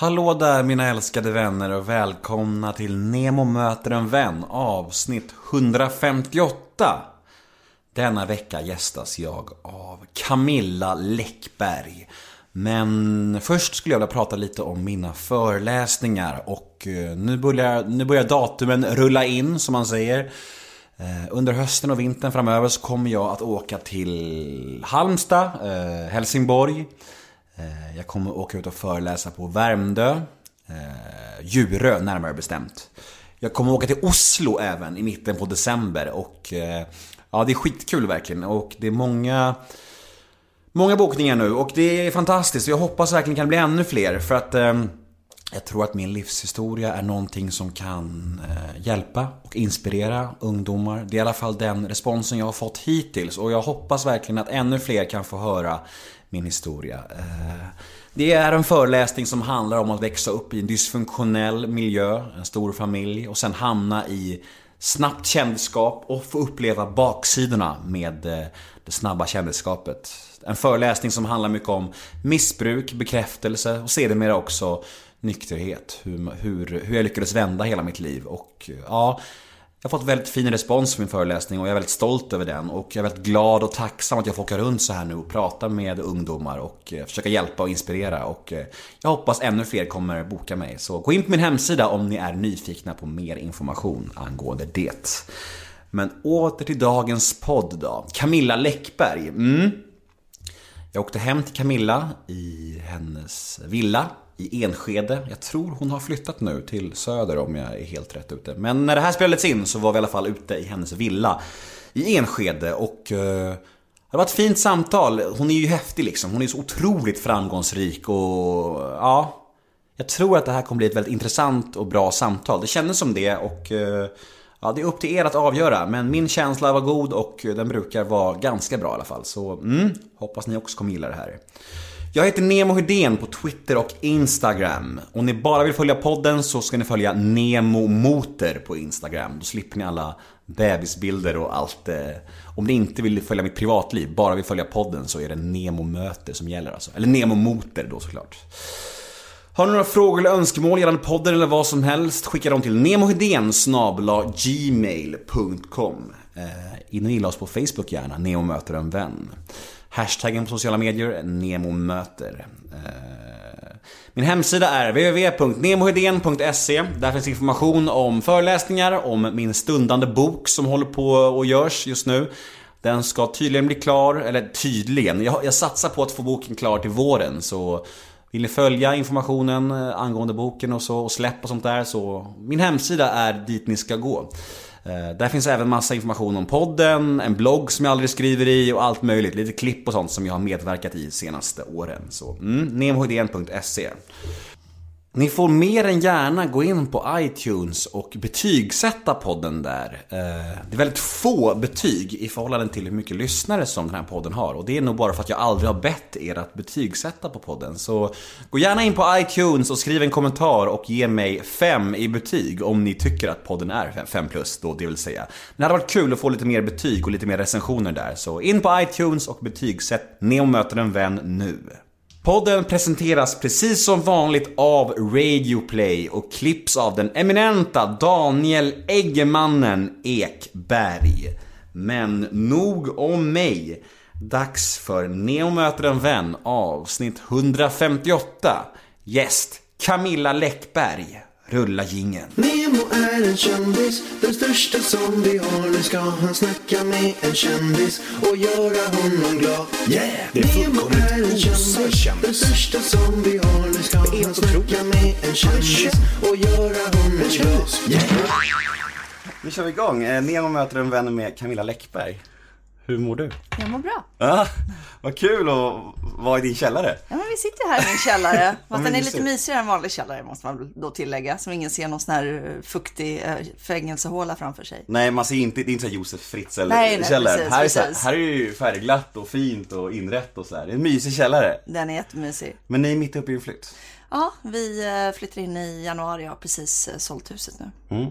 Hallå där mina älskade vänner och välkomna till Nemo möter en vän avsnitt 158. Denna vecka gästas jag av Camilla Läckberg. Men först skulle jag vilja prata lite om mina föreläsningar och eh, nu börjar, nu börjar datumen rulla in som man säger. Eh, under hösten och vintern framöver så kommer jag att åka till Halmstad, eh, Helsingborg. Eh, jag kommer åka ut och föreläsa på Värmdö. Eh, Djurö närmare bestämt. Jag kommer åka till Oslo även i mitten på december och eh, ja, det är skitkul verkligen och det är många Många bokningar nu och det är fantastiskt. Jag hoppas verkligen kan bli ännu fler för att eh, jag tror att min livshistoria är någonting som kan eh, hjälpa och inspirera ungdomar. Det är i alla fall den responsen jag har fått hittills och jag hoppas verkligen att ännu fler kan få höra min historia. Eh, det är en föreläsning som handlar om att växa upp i en dysfunktionell miljö, en stor familj och sen hamna i snabbt kändisskap och få uppleva baksidorna med eh, det snabba kändisskapet. En föreläsning som handlar mycket om missbruk, bekräftelse och sedermera också nykterhet. Hur, hur, hur jag lyckades vända hela mitt liv. Och ja, jag har fått väldigt fin respons för min föreläsning och jag är väldigt stolt över den. Och jag är väldigt glad och tacksam att jag får åka runt så här nu och prata med ungdomar och eh, försöka hjälpa och inspirera. Och eh, jag hoppas ännu fler kommer boka mig. Så gå in på min hemsida om ni är nyfikna på mer information angående det. Men åter till dagens podd då. Camilla Läckberg. Mm. Jag åkte hem till Camilla i hennes villa i Enskede. Jag tror hon har flyttat nu till Söder om jag är helt rätt ute. Men när det här spelades in så var vi i alla fall ute i hennes villa i Enskede och eh, det var ett fint samtal. Hon är ju häftig liksom. Hon är så otroligt framgångsrik och ja... Jag tror att det här kommer bli ett väldigt intressant och bra samtal. Det kändes som det och eh, Ja, det är upp till er att avgöra, men min känsla var god och den brukar vara ganska bra i alla fall. Så mm, hoppas ni också kommer gilla det här. Jag heter Nemo Hedén på Twitter och Instagram. Om ni bara vill följa podden så ska ni följa Nemo Motor på Instagram. Då slipper ni alla bebisbilder och allt. Eh, om ni inte vill följa mitt privatliv, bara vill följa podden så är det Nemo Möter som gäller alltså. Eller Nemo Motor då såklart. Har ni några frågor eller önskemål gällande podden eller vad som helst, skicka dem till nemohedén gmail.com eh, In och gilla oss på Facebook gärna, Nemo möter en vän. Hashtaggen på sociala medier, NEMOMÖTER. möter. Eh, min hemsida är www.nemohedén.se. Där finns information om föreläsningar, om min stundande bok som håller på och görs just nu. Den ska tydligen bli klar, eller tydligen, jag, jag satsar på att få boken klar till våren så vill ni följa informationen eh, angående boken och så och släpp och sånt där så min hemsida är dit ni ska gå. Eh, där finns även massa information om podden, en blogg som jag aldrig skriver i och allt möjligt. Lite klipp och sånt som jag har medverkat i senaste åren. Så mm, nemohedén.se ni får mer än gärna gå in på iTunes och betygsätta podden där. Eh, det är väldigt få betyg i förhållande till hur mycket lyssnare som den här podden har. Och det är nog bara för att jag aldrig har bett er att betygsätta på podden. Så gå gärna in på iTunes och skriv en kommentar och ge mig 5 i betyg om ni tycker att podden är 5 plus då, det vill säga. det hade varit kul att få lite mer betyg och lite mer recensioner där. Så in på iTunes och betygsätt Neo möter en vän nu. Podden presenteras precis som vanligt av Radioplay och klipps av den eminenta Daniel Eggemannen Ekberg. Men nog om mig. Dags för Neo möter en vän avsnitt 158. Gäst Camilla Läckberg. Rulla gingen. Nemo är en kändis, den största som vi har. Nu ska han snacka med en kändis och göra honom glad. Yeah! Det är Nemo är en kändis, den största som vi har. Nu ska han snacka med en kändis och göra honom glad. Yeah! Nu kör vi igång. Eh, Nemo möter en vän med Camilla Läckberg. Hur mår du? Jag mår bra. Ja, vad kul att vara i din källare. Ja, men vi sitter här i min källare. Fast den är lite mysigare än vanlig källare måste man då tillägga. Så ingen ser någon sån här eh, fuktig äh, fängelsehåla framför sig. Nej, man ser inte, det är inte så Josef Fritzl-källare. Här, är så här, här är ju färgglatt och fint och inrätt och så här. Det är en mysig källare. Den är jättemysig. Men ni är mitt uppe i en flytt. Ja, vi eh, flyttar in i januari och har precis sålt huset nu. Mm.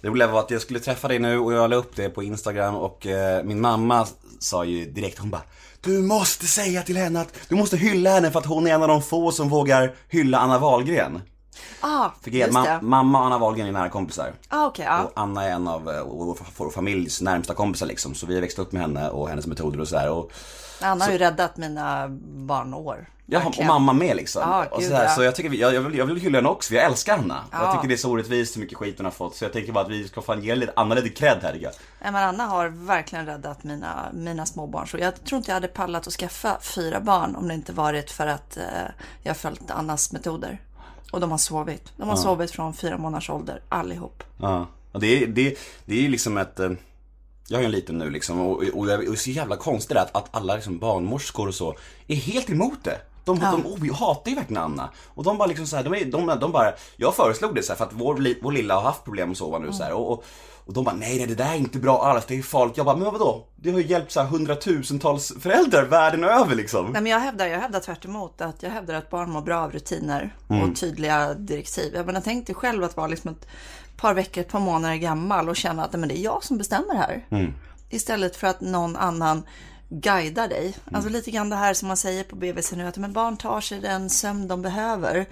Det roliga var att jag skulle träffa dig nu och jag la upp det på Instagram och eh, min mamma sa ju direkt, hon bara Du måste säga till henne att du måste hylla henne för att hon är en av de få som vågar hylla Anna Wahlgren. Ah, För just ma- det. mamma och Anna Wahlgren är nära kompisar. Ah, okej, ja. Och Anna är en av eh, vår, familjs närmsta kompisar liksom. Så vi har växt upp med henne och hennes metoder och sådär. Och, Anna har ju räddat mina barnår. Ja, och mamma med liksom. Ja, och så, här, så jag tycker, vi- jag, jag, vill, jag vill hylla henne också, för jag älskar Anna. Jag Ja. tycker det är så orättvist hur mycket skit hon har fått. Så jag tänker bara att vi ska fan ge lite, Anna lite cred här tycker jag. Men Anna har verkligen räddat mina, mina småbarn. Så jag tror inte jag hade pallat att skaffa fyra barn om det inte varit för att eh, jag följt Annas metoder. Och de har sovit. De har sovit från fyra månaders ålder, allihop. Ja, och det, är- det, det är ju liksom ett eh, jag har ju en liten nu liksom och, och, och det är så jävla konstigt att, att alla liksom barnmorskor och så är helt emot det. De, de oh, hatar ju verkligen Anna. Och de bara liksom så här, de, är, de, de bara, jag föreslog det så här, för att vår, vår lilla har haft problem att sova nu så här, och, och, och de bara, nej nej det där är inte bra alls, det är farligt. Jag bara, men vadå? Det har ju hjälpt så här hundratusentals föräldrar världen över liksom. Nej, men jag hävdar, jag hävdar tvärt emot att jag hävdar att barn mår bra av rutiner och tydliga direktiv. Jag menar, tänk dig själv att vara liksom ett par veckor, ett par månader gammal och känna att men det är jag som bestämmer här. Istället för att någon annan guidar dig. Alltså lite grann det här som man säger på BVC nu, att men barn tar sig den sömn de behöver.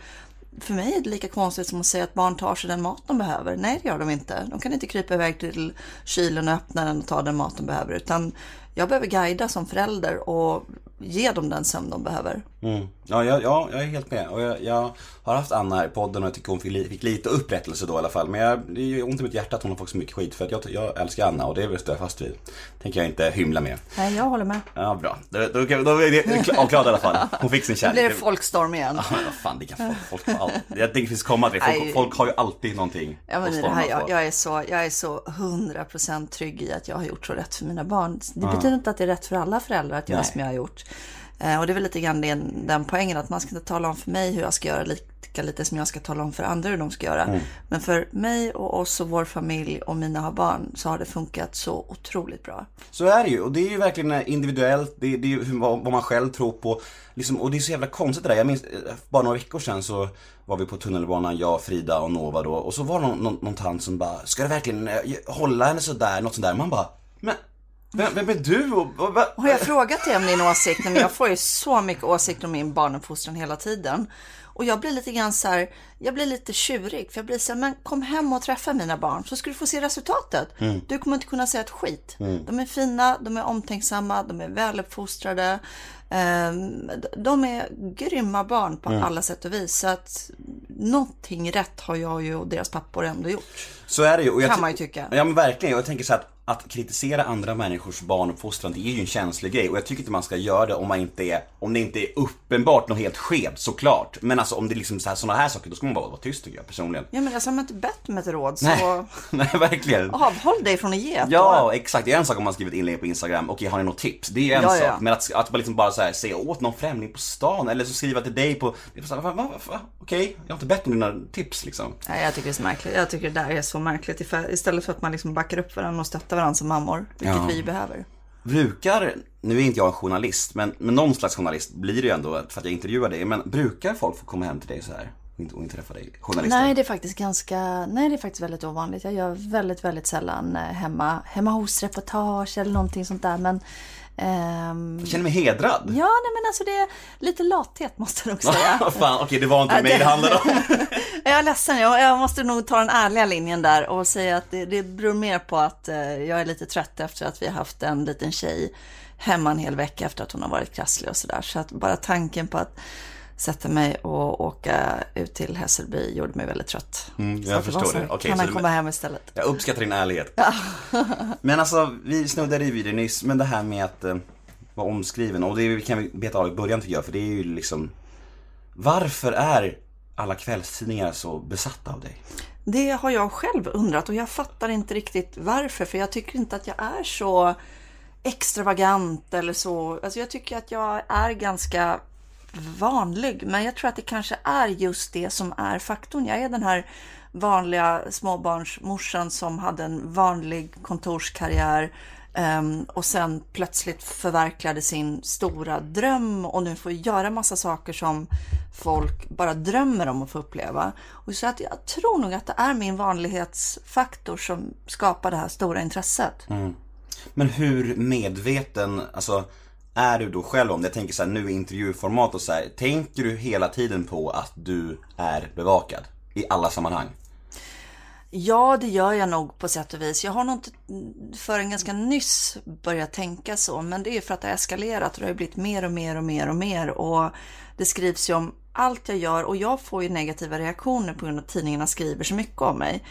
För mig är det lika konstigt som att säga att barn tar sig den mat de behöver. Nej, det gör de inte. De kan inte krypa iväg till kylen och öppna den och ta den mat de behöver. Utan jag behöver guida som förälder och ge dem den sömn de behöver. Mm. Ja, jag, ja, jag är helt med. Och jag, jag har haft Anna här i podden och jag tycker hon fick, fick lite upprättelse då i alla fall. Men jag, det är ju ont i mitt hjärta att hon har fått så mycket skit. För att jag, jag älskar Anna och det vill jag fast vid. tänker jag inte hymla med. Nej, jag håller med. Ja, bra. Då, då, då, då är det avklarat i alla fall. Hon fick sin Nu kärlek. blir det folkstorm igen. Ja, men vad fan, det kan folk, folk. Jag tänker finns komma till. Nej. Folk, folk har ju alltid någonting Ja, men att det här, jag, jag, är så, jag är så 100% trygg i att jag har gjort så rätt för mina barn. Det betyder inte att det är rätt för alla föräldrar att göra som jag har gjort. Eh, och det är väl lite grann den, den poängen att man ska inte tala om för mig hur jag ska göra lika lite som jag ska tala om för andra hur de ska göra. Mm. Men för mig och oss och vår familj och mina barn så har det funkat så otroligt bra. Så är det ju, och det är ju verkligen eh, individuellt, det, det är ju hur- vad, man själv tror på. Liksom, och det är så jävla konstigt det där. Jag minns, eh, bara några veckor sedan så var vi på tunnelbanan, jag, Frida och Nova då. Och så var det någon, någon, någon tant som bara, ska du verkligen hålla henne sådär, något sånt där. Man bara, men vem, vem är du? Och, och, va- Har jag frågat dig om din åsikt? Men jag får ju så mycket åsikter om min barnuppfostran hela tiden. Och jag blir lite grann så här, jag blir lite tjurig. För jag blir så här, men kom hem och träffa mina barn så ska du få se resultatet. Du kommer inte kunna säga ett skit. De är fina, de är omtänksamma, de är väluppfostrade. Ehm, De är grymma barn på alla sätt och vis. Så att någonting rätt har jag ju och deras pappor ändå gjort. Så är det ju. Och jag Kan man ju tycka. Ja men verkligen. Jag tänker så att, att kritisera andra människors barnuppfostran, det är ju en känslig grej. Och jag tycker inte man ska göra det om man inte är, om det inte är uppenbart något helt skevt, såklart. Men alltså om det är liksom så här, sådana här saker, då ska man bara vara tyst tycker jag personligen. Ja, men alltså, har man inte bett om ett råd så Nej, nej verkligen. avhåll dig från att ge ett. Ja, exakt. Det är en sak om man skriver ett inlägg på Instagram, okej har ni något tips? Det är en Ja, sak. ja. Men att, att man liksom bara så här, säga åt någon främling på stan, eller så skriva till dig på, det är så här, va, va, va, okej, jag har inte bett om dina tips liksom. Nej, jag tycker det är så märkligt. Jag tycker det där är så märkligt. Istället för att man liksom backar upp varandra och stöttar varandra som mammor. Vilket Ja. vi behöver. Brukar, nu är inte jag en journalist, men, men någon slags journalist blir det ju ändå för att jag intervjuar dig. Men brukar folk få komma hem till dig så här och inte, träffa dig? Journalister? Nej, det är faktiskt ganska, nej det är faktiskt väldigt ovanligt. Jag gör väldigt, väldigt sällan eh, hemma, hemma hos reportage eller någonting sånt där. Men Jag känner mig hedrad. ja, nej men alltså det är lite lathet måste jag nog säga. Fan, okej det var inte mig det det- handlade om. Jag är ledsen, jag, jag måste nog ta den ärliga linjen där och säga att det, det beror mer på att eh, jag är lite trött efter att vi har haft en liten tjej hemma en hel vecka efter att hon har varit krasslig och sådär. Så att bara tanken på att sätta mig och åka ut till Hässelby gjorde mig väldigt trött. Mm, Så jag var förstår så det. Okej, kan så han komma hem istället? Jag uppskattar din ärlighet. men alltså, vi snuddade vid det nyss, men det här med att eh, vara omskriven, och det kan vi beta av i början tycker jag, för det är ju liksom Varför är alla kvällstidningar så besatta av dig? Det har jag själv undrat och jag fattar inte riktigt varför. För jag tycker inte att jag är så extravagant eller så. Alltså jag tycker att jag är ganska vanlig. Men jag tror att det kanske är just det som är faktorn. Jag är den här vanliga småbarnsmorsan som hade en vanlig kontorskarriär. Ehm, och sen plötsligt förverkligade sin stora dröm och nu får göra massa saker som folk bara drömmer om att få uppleva. Och så att jag tror nog att det är min vanlighetsfaktor som skapar det här stora intresset. Mm. Men hur medveten, alltså är du då själv om? Jag tänker så här, nu i intervjuformat och så här, tänker du hela tiden på att du är bevakad? I alla sammanhang? Ja, det gör jag nog på sätt och vis. Jag har nog inte förrän ganska nyss börjat tänka så, men det är för att det har eskalerat och det har blivit mer och mer och mer och mer och det skrivs ju om allt jag gör och jag får ju negativa reaktioner på grund av att tidningarna skriver så mycket om mig.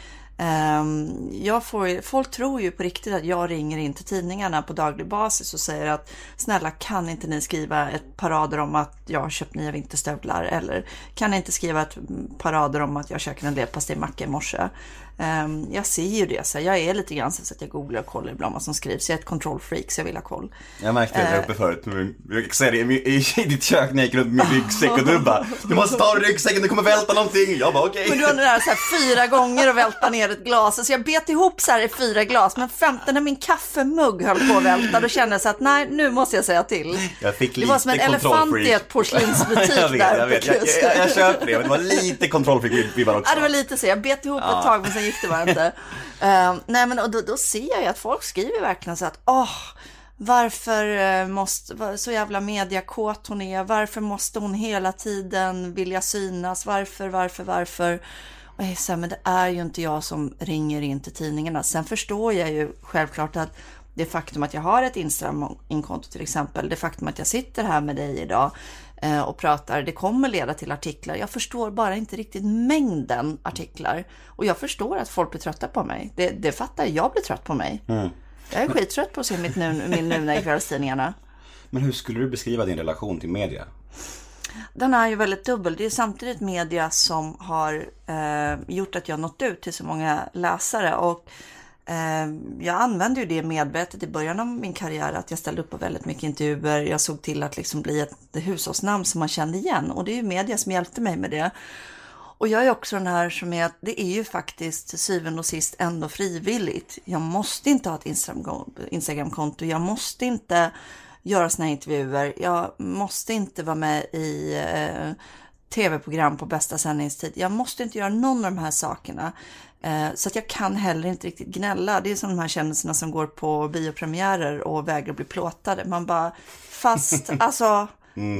Ehm, jag får, folk tror ju på riktigt att jag ringer in till tidningarna på daglig basis och säger att snälla kan inte ni skriva ett parader om att jag har köpt nya vinterstövlar eller kan ni inte skriva ett mm, parader om att jag käkade en del macka i morse. Ehm, Jag ser ju det, så jag är lite grann så att jag googlar och kollar ibland vad som skrivs. Jag är ett kontrollfreak så jag vill ha koll. Jag märkte det där uppe förut, jag kan säga det i, i, ditt kök när jag gick runt med min ryggsäck och du bara Du måste ta ryggsäcken, det kommer välta någonting. Jag bara okej. Men du har det där så här fyra gånger och välta ner ett glas. Så jag bet ihop så här i fyra glas. Men femte när min kaffemugg höll på att välta, då kände jag så att nej, nu måste jag säga till. Jag fick Det lite var som en elefant i ett porslinsbutik jag vet, där jag vet. Jag, jag, jag köper det, men det var lite kontrollfreak-vibbar också. Ja, det var lite så. Jag bet ihop ett tag, men sen gick det bara inte. Eh, nej, men och då, då ser jag ju att folk skriver verkligen så att, åh, varför eh, måste, så jävla mediakåt hon är, varför måste hon hela tiden vilja synas, varför, varför, varför? Och jag här, men det är ju inte jag som ringer in till tidningarna. Sen förstår jag ju självklart att det faktum att jag har ett Instagram-inkonto till exempel, det faktum att jag sitter här med dig idag och pratar, det kommer leda till artiklar. Jag förstår bara inte riktigt mängden artiklar. Och jag förstår att folk blir trötta på mig. Det, det fattar jag, jag blir trött på mig. Jag är skittrött på att se mitt nu, min nuna i kvällstidningarna. Men hur skulle du beskriva din relation till media? Den är ju väldigt dubbel. Det är samtidigt media som har eh, gjort att jag nått ut till så många läsare. Och eh, Eh, jag använde ju det medvetet i början av min karriär. Att jag ställde upp på väldigt mycket intervjuer. Jag såg till att liksom bli ett hushållsnamn som man kände igen. Och det är ju media som hjälpte mig med det. Och jag är också den här som är att det är ju faktiskt till syvende och sist ändå frivilligt. Jag måste inte ha ett Instagramkonto. Jag måste inte göra såna här intervjuer. Jag måste inte vara med i eh, tv-program på bästa sändningstid. Jag måste inte göra någon av de här sakerna. Eh, så att jag kan heller inte riktigt gnälla. Det är som de här kändisarna som går på biopremiärer och vägrar bli plåtade. Man bara, fast alltså,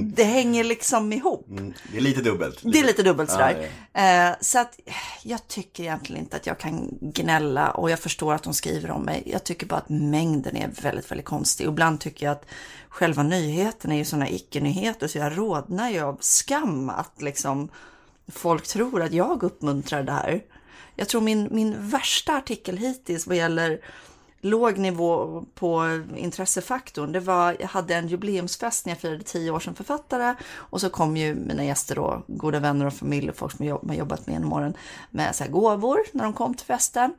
det hänger liksom ihop. Mm, Det är lite dubbelt. Det är lite dubbelt sådär. Ja, det Eh, så att jag tycker egentligen inte att jag kan gnälla och jag förstår att de skriver om mig. Jag tycker bara att mängden är väldigt, väldigt konstig. Och ibland tycker jag att själva nyheten är ju sådana icke-nyheter så jag rodnar ju av skam att liksom folk tror att jag uppmuntrar det här. Jag tror min, min värsta artikel hittills vad gäller låg nivå på intressefaktorn, det var, jag hade en jubileumsfest när jag firade tio år som författare och så kom ju mina gäster då, goda vänner och familj och folk som jag har jobbat med genom åren med så här gåvor när de kom till festen.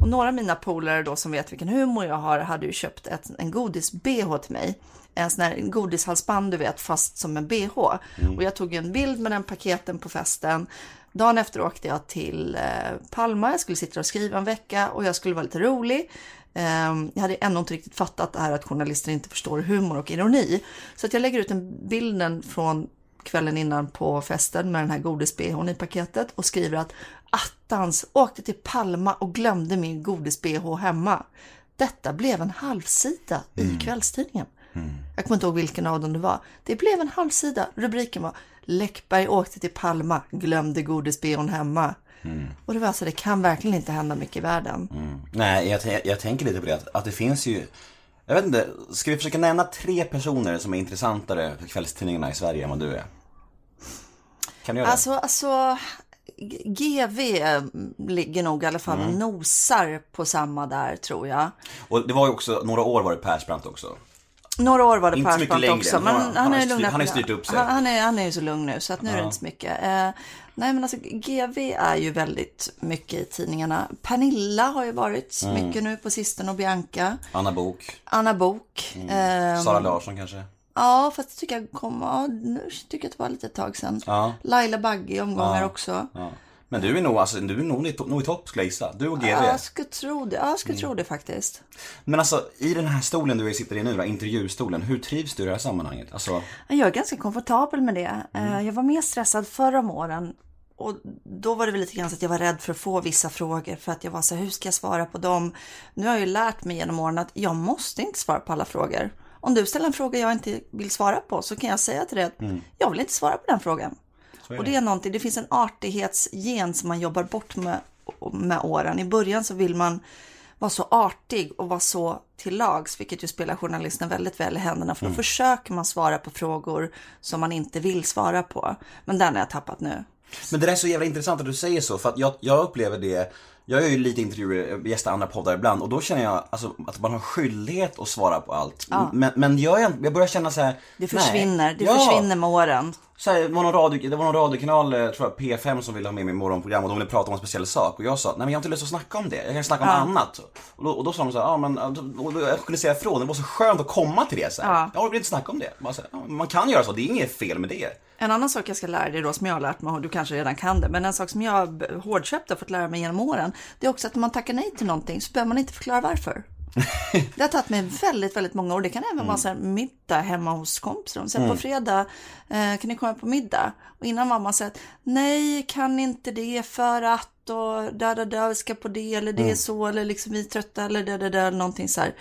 Och några av mina polare då som vet vilken humor jag har hade ju köpt ett, en godis-bh till mig. En sån här godishalsband du vet, fast som en bh. Och jag tog en bild med den paketen på festen. Dagen efter åkte jag till eh, Palma, jag skulle sitta och skriva en vecka och jag skulle vara lite rolig. Ehm, Jag hade ännu inte riktigt fattat det här att journalister inte förstår humor och ironi. Så att jag lägger ut en bilden från kvällen innan på festen med den här godis i paketet och skriver att attans, åkte till Palma och glömde min godis-bh hemma. Detta blev en halvsida i kvällstidningen. Jag kommer inte ihåg vilken av dem det var. Det blev en halvsida. Rubriken var Läckberg åkte till Palma, glömde godis-bhn hemma. Och det var alltså, det kan verkligen inte hända mycket i världen. Nej, jag, jag tänker lite på det, att, att det finns ju Jag vet inte, ska vi försöka nämna tre personer som är intressantare för kvällstidningarna i Sverige än vad du är? Kan du göra Alltså, alltså G- GV ligger nog i alla fall och nosar på samma där tror jag. det? Och det var ju också, några år var det Persbrandt också Några år var det Inte Persbrandt längre. också, men Han han, är lugnat. han har styrt upp sig. Han, han, är, han är ju så lugn nu, så att nu är det inte så mycket. Eh, nej, men alltså GV är ju väldigt mycket i tidningarna. Pernilla har ju varit Mm. mycket nu på sistone och Bianca. Anna Bok, Anna Bok. Eh, Sara Larsson kanske? ja, fast jag tycker jag kom, ja, nu tycker jag att det var lite ett tag sedan. Ja. Laila Bagge i omgångar också. Ja. Men du är nog, alltså, du är nog, i nog i topp skulle jag gissa. Du och GV. Ja, jag skulle tro det. Ja, jag skulle Mm. tro det faktiskt. Men alltså, i den här stolen du sitter i nu då, intervjustolen, hur trivs du i det här sammanhanget? Alltså, Jag är ganska komfortabel med det. Eh, Jag var mer stressad förra om åren. Och då var det väl lite grann så att jag var rädd för att få vissa frågor för att jag var så här, hur ska jag svara på dem? Nu har jag ju lärt mig genom åren att jag måste inte svara på alla frågor. Om du ställer en fråga jag inte vill svara på så kan jag säga till dig att jag vill inte svara på den frågan. Och det är någonting, det finns en artighetsgen som man jobbar bort med, med åren. I början så vill man vara så artig och vara så till lags, vilket ju spelar journalisten väldigt väl i händerna. För då försöker man svara på frågor som man inte vill svara på. Men den har jag tappat nu. Men det där är så jävla intressant att du säger så, för att jag, jag upplever det jag gör ju lite intervjuer, gästar andra poddar ibland och då känner jag alltså, att man har skyldighet att svara på allt. Men, men jag, jag börjar känna så här. Det nej. försvinner, det Ja. försvinner med åren. Så här, det, var någon radio, det var någon radiokanal, eh, tror jag, P5 som ville ha med mig i morgonprogram och de ville prata om en speciell sak. Och jag sa, nej men jag har inte lust att snacka om det, jag kan snacka om annat. Och då, och då sa de så här, ja men, och då, jag skulle säga ifrån, det var så skönt att komma till det så här. Ja. Jag vill inte snacka om det. Så här, ja, man kan göra så, det är inget fel med det. En annan sak jag ska lära dig då som jag har lärt mig, och du kanske redan kan det, men en sak som jag hårdköpt har fått lära mig genom åren, det är också att när man tackar nej till någonting så behöver man inte förklara varför. Det har tagit mig väldigt, väldigt många år. Det kan även vara så här middag hemma hos kompisar. Säger på fredag, eh, kan ni komma på middag? Och innan mamma säger att nej, kan inte det för att och där, där, där, vi ska på det eller det är så eller liksom vi är trötta eller där, där, där, någonting så här.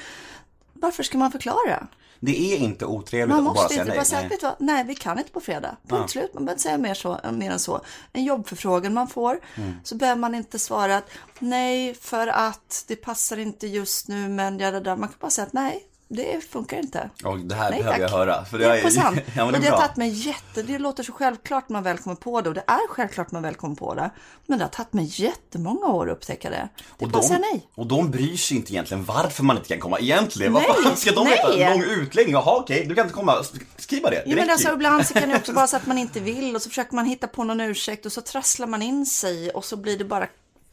Varför ska man förklara? Det är inte otrevligt Man att bara måste säga inte nej. bara säga, nej. vet du vad, nej vi kan inte på fredag. Punkt slut, man behöver inte säga mer, så, mer än så. En jobbförfrågan man får, Mm. så behöver man inte svara att nej för att det passar inte just nu men ja, det där. Man kan bara säga att nej, det funkar inte. Och det här Nej, behöver jag tack. höra. För Det är på sant. ja, men det och är det har tagit mig jätte, det låter så självklart man väl kommer på det och det är självklart man väl kommer på det. Men det har tagit mig jättemånga år att upptäcka det. Det är Och bara de, nej. och de bryr sig inte egentligen varför man inte kan komma egentligen. Vad Nej, fan ska de veta? nej. En lång utläggning? Jaha okej, du kan inte komma. Skriv bara det. Det men alltså, ibland så kan det också vara så att man inte vill och så försöker man hitta på någon ursäkt och så trasslar man in sig och så blir det bara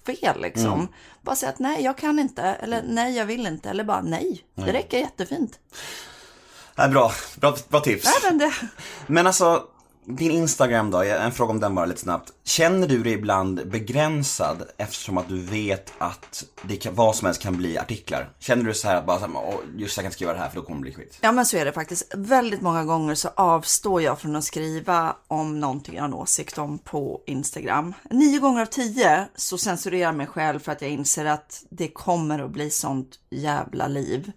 fel liksom. Mm. Bara säga att nej, jag kan inte eller nej, jag vill inte eller bara nej. Det räcker jättefint. Nej, bra. bra. Bra tips. Nej, men det... Men alltså, din Instagram då, en fråga om den bara lite snabbt. Känner du dig ibland begränsad eftersom att du vet att det kan, vad som helst kan bli artiklar? Känner du så här att bara just jag kan inte skriva det här för då kommer det bli skit? Ja men så är det faktiskt. Väldigt många gånger så avstår jag från att skriva om någonting jag har en åsikt om på Instagram. Nio gånger av tio så censurerar jag mig själv för att jag inser att det kommer att bli sånt jävla liv.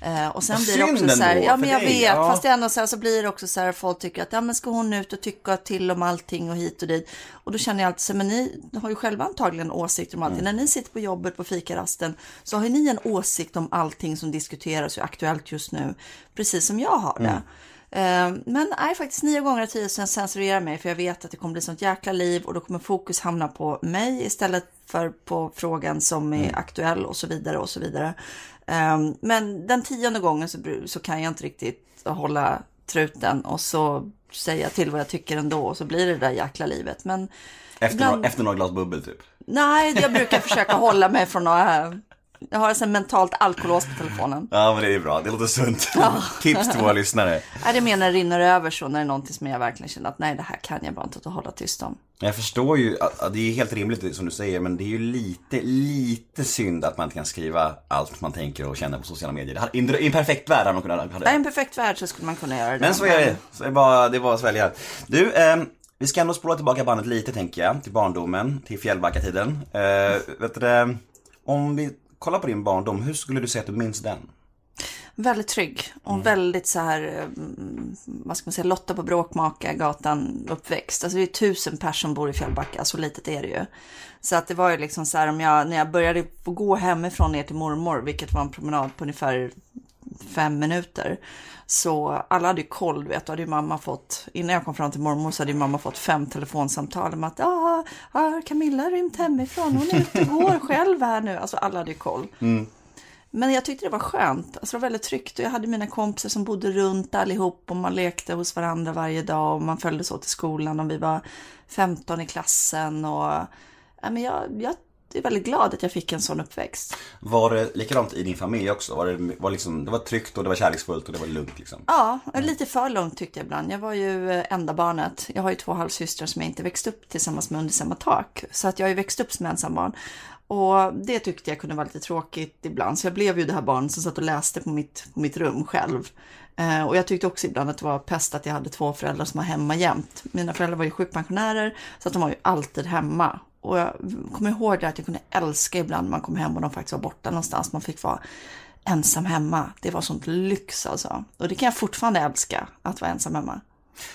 Eh, och sen Vad blir det också så här, ja men jag dig, vet, ja. fast det ändå så här så blir det också så här folk tycker att ja men ska hon ut och tycka till om allting och hit och dit. Och då känner jag alltid så men ni har ju själva antagligen åsikter om allting. Mm. När ni sitter på jobbet på fikarasten så har ju ni en åsikt om allting som diskuteras och är aktuellt just nu. Precis som jag har det. Eh, Men nej, faktiskt nio gånger av tio censurerar jag mig för jag vet att det kommer bli sånt jäkla liv och då kommer fokus hamna på mig istället för på frågan som är aktuell och så vidare och så vidare. Eh, Men den tionde gången så, så kan jag inte riktigt hålla truten och så säger jag till vad jag tycker ändå och så blir det det där jäkla livet. Men Efter, Ibland- några, efter några glas bubbel typ? nej, jag brukar försöka hålla mig från några... Jag har en mentalt alkolås på telefonen. Ja men det är bra, det låter sunt. Tips till våra lyssnare. Nej, det menar det rinner över så när det är någonting som jag verkligen känner att nej, det här kan jag bara inte hålla tyst om. Jag förstår ju det är helt rimligt som du säger, men det är ju lite, lite synd att man inte kan skriva allt man tänker och känner på sociala medier. I en, I perfekt värld hade man kunnat I det. en perfekt värld så skulle man kunna göra det. Men så är det. Så det, är bara, det är bara att svälja. Du, ehm, vi ska ändå spola tillbaka bandet lite tänker jag, till barndomen, till Fjällbackatiden. Uh, vet du, om vi kollar på din barndom, hur skulle du säga att du minns den? Väldigt trygg och väldigt så här, mm, vad ska man säga, Lotta på Bråkmaka gatan uppväxt. Alltså det är tusen personer som bor i Fjällbacka, så litet är det ju. Så att det var ju liksom så här om jag, när jag började få gå hemifrån ner till mormor, vilket var en promenad på ungefär fem minuter. Så alla hade ju koll, vet, då hade mamma fått, innan jag kom fram till mormor så hade mamma fått fem telefonsamtal om att ja, ah, Camilla har rymt hemifrån, hon är ute och går själv här nu. Alltså alla hade ju koll. Men jag tyckte det var skönt. Alltså det var väldigt tryggt och jag hade mina kompisar som bodde runt allihop och man lekte hos varandra varje dag och man följdes åt till skolan och vi var 15 i klassen och ja, men jag, jag är väldigt glad att jag fick en sån uppväxt. Var det likadant i din familj också? Var det, var liksom, det var tryggt och det var kärleksfullt och det var lugnt liksom? Ja, lite för långt tyckte jag ibland. Jag var ju eh, enda barnet. Jag har ju två halvsystrar som jag inte växt upp tillsammans med under samma tak. Så att jag har ju växt upp som ensambarn. Och det tyckte jag kunde vara lite tråkigt ibland. Så jag blev ju det här barnet som satt och läste på mitt, på mitt rum själv. Eh, och jag tyckte också ibland att det var pest att jag hade två föräldrar som var hemma jämt. Mina föräldrar var ju sjukpensionärer så att de var ju alltid hemma. Och jag kommer ihåg det att jag kunde älska ibland när man kom hem och de faktiskt var borta någonstans. Man fick vara ensam hemma. Det var sånt lyx alltså. Och det kan jag fortfarande älska, att vara ensam hemma.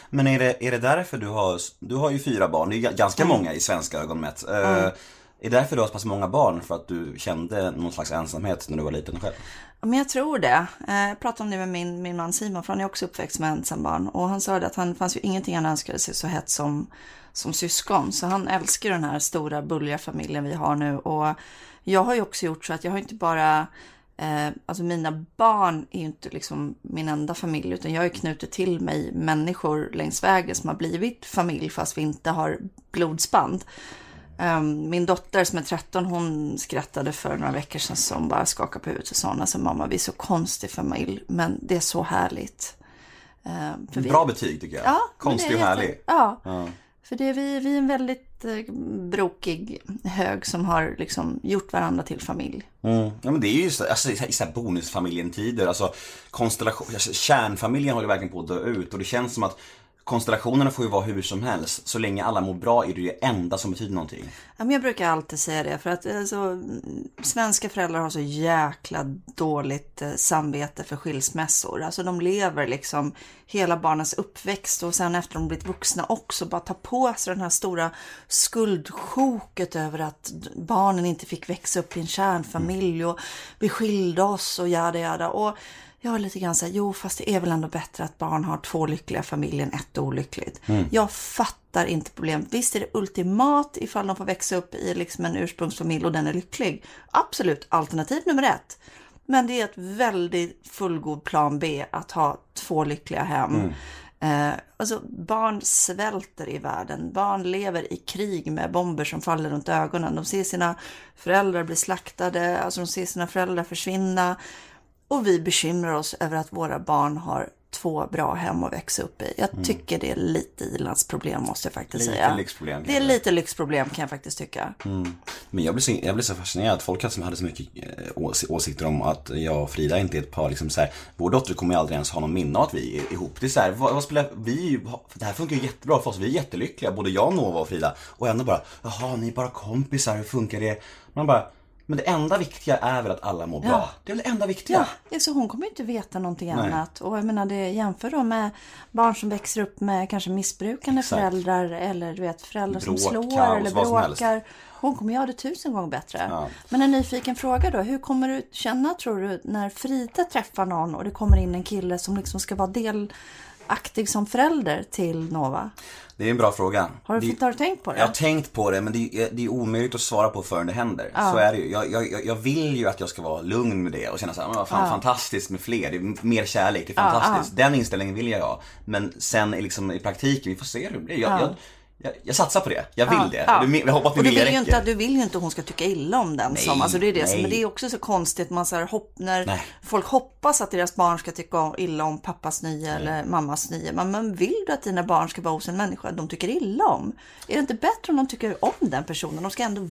Men är det, är det därför du har, du har ju fyra barn, det är ganska Mm. många i svenska ögon mätt. Eh, Är det därför du har så pass många barn? För att du kände någon slags ensamhet när du var liten själv? Men jag tror det. Eh, Jag pratade om det med min, min man Simon, för han är också uppväxt med ensambarn. Och han sa det att han fanns ju ingenting han önskade sig så hett som, som syskon. Så han älskar den här stora bulliga familjen vi har nu. Och jag har ju också gjort så att jag har inte bara Eh, alltså mina barn är ju inte liksom min enda familj utan jag har knutit till mig människor längs vägen som har blivit familj fast vi inte har blodsband. Um, min dotter som är 13, hon skrattade för några veckor sedan som bara skakade på huvudet och sa alltså, mamma vi är så konstig familj men det är så härligt. Um, för vi- Bra betyg tycker jag. Ja, Konstig och är härlig. Ja för det är vi, vi är en väldigt eh, brokig hög som har liksom gjort varandra till familj. Mm. Ja men det är ju så, alltså, i i så här bonusfamiljen-tider, alltså konstellation, alltså, kärnfamiljen håller verkligen på att dö ut och det känns som att konstellationerna får ju vara hur som helst. Så länge alla mår bra är det det enda som betyder någonting. Ja, men jag brukar alltid säga det för att alltså, mm, svenska föräldrar har så jäkla dåligt eh, samvete för skilsmässor. Alltså de lever liksom hela barnens uppväxt och sen efter de blivit vuxna också bara tar på sig den här stora skuldsjoket över att barnen inte fick växa upp i en kärnfamilj och vi skilde oss och jada jada. Och jag är lite grann så här, jo fast det är väl ändå bättre att barn har två lyckliga familjer än ett olyckligt. Jag fattar inte problemet. Visst är det ultimat ifall de får växa upp i liksom en ursprungsfamilj och den är lycklig. Absolut, alternativ nummer ett. Men det är ett väldigt fullgod plan B att ha två lyckliga hem. Eh, alltså barn svälter i världen. Barn lever i krig med bomber som faller runt ögonen. De ser sina föräldrar bli slaktade, alltså de ser sina föräldrar försvinna. Och vi bekymrar oss över att våra barn har två bra hem att växa upp i. Jag tycker det är lite ilandsproblem måste jag faktiskt Lite säga. lyxproblem, Det är lite lyxproblem kan jag faktiskt tycka. Men jag blev, så, jag blev så fascinerad. Folk hade, hade så mycket eh, ås- åsikter om att jag och Frida inte är ett par. Liksom så här, vår dotter kommer ju aldrig ens ha någon minne av att vi är ihop. Det är så här, vad, vad spelar, vi, det här funkar ju jättebra för oss. Vi är jättelyckliga, både jag, Nova och Frida. Och ändå bara, jaha, ni är bara kompisar, hur funkar det? Man bara, men det enda viktiga är väl att alla mår bra. Ja. Det är väl det enda viktiga. Ja, så hon kommer ju inte veta någonting Nej. annat. Och jag menar, det jämför då med barn som växer upp med kanske missbrukande Exakt. föräldrar eller du vet föräldrar Bråk, som slår kaos, eller bråkar. Hon kommer göra det tusen gånger bättre. Ja. Men en nyfiken fråga då. Hur kommer du känna tror du när Frida träffar någon och det kommer in en kille som liksom ska vara delaktig som förälder till Nova? Det är en bra fråga. Har du, Det- har du tänkt på det? Jag har tänkt på det men det är, det är omöjligt att svara på förrän det händer. Så är det ju. Jag, jag, jag- vill ju att jag ska vara lugn med det och känna såhär, vad fan, fantastiskt med fler, det är mer kärlek, det är fantastiskt. Den inställningen vill jag ha. Men sen i liksom, i praktiken, vi får se hur det blir. Jag, Ja. Jag, jag, satsar på det, jag vill det. Ja. Det- Jag hoppas och min du vilja vill, ju räcker. inte, att- du vill ju inte att hon ska tycka illa om den som, alltså det är det nej. men det är också så konstigt man så här hopp, när Nej. folk hoppas att deras barn ska tycka illa om pappas nya eller mammas nya. Men, men vill du att dina barn ska vara hos en människa de tycker illa om? Är det inte bättre om de tycker om den personen? De ska ändå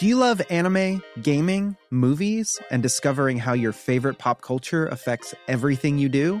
Do you love anime, gaming, movies, and discovering how your favorite pop culture affects everything you do?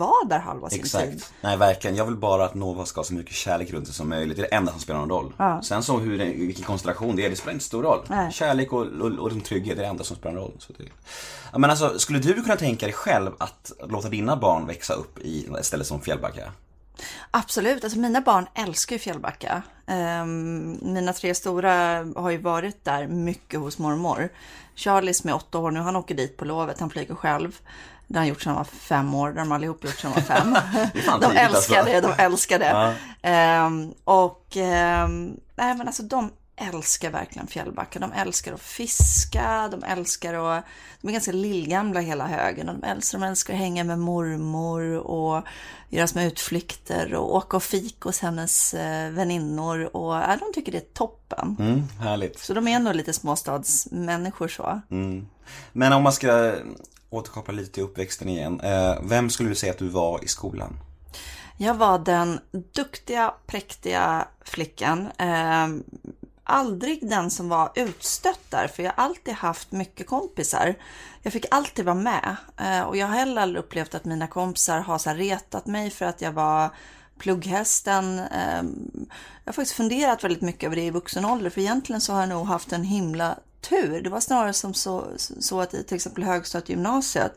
Vara där halva sin tid. Exakt. Nej, verkligen. Jag vill bara att Nova ska ha så mycket kärlek runt sig som möjligt. Det är det enda som spelar någon roll. Ja. Sen så hur, vilken konstellation det är, det spelar inte stor roll. Nej. Kärlek och, och, och trygghet är det enda som spelar någon roll. Så det... ja, men alltså, skulle du kunna tänka dig själv att låta dina barn växa upp i ett ställe som Fjällbacka? Absolut, alltså mina barn älskar ju Fjällbacka. Ehm, mina tre stora har ju varit där mycket hos mormor. Charlie som är åtta år nu, han åker dit på lovet, han flyger själv. Det har han gjort sedan han var fem år, det har de allihop gjort sedan de var fem. de tidigt, älskar alltså. det, de älskar det. Ja. Ehm, och ehm, nej men alltså de älskar verkligen Fjällbacka. De älskar att fiska, de älskar att, de är ganska lillgamla hela högen. Och de älskar, de älskar att hänga med mormor och göra små utflykter och åka och fika hos hennes eh, väninnor. Och ja, de tycker det är toppen. Mm, härligt. Så de är nog lite småstadsmänniskor så. Men om man ska återkoppla lite till uppväxten igen. Eh, vem skulle du säga att du var i skolan? Jag var den duktiga, präktiga flickan. Eh, aldrig den som var utstött där, för jag har alltid haft mycket kompisar. Jag fick alltid vara med. Eh, och jag har heller aldrig upplevt att mina kompisar har så här retat mig för att jag var plugghästen. Eh, jag har faktiskt funderat väldigt mycket över det i vuxen ålder, för egentligen så har jag nog haft en himla tur. Det var snarare som så, så att i till exempel högstadiegymnasiet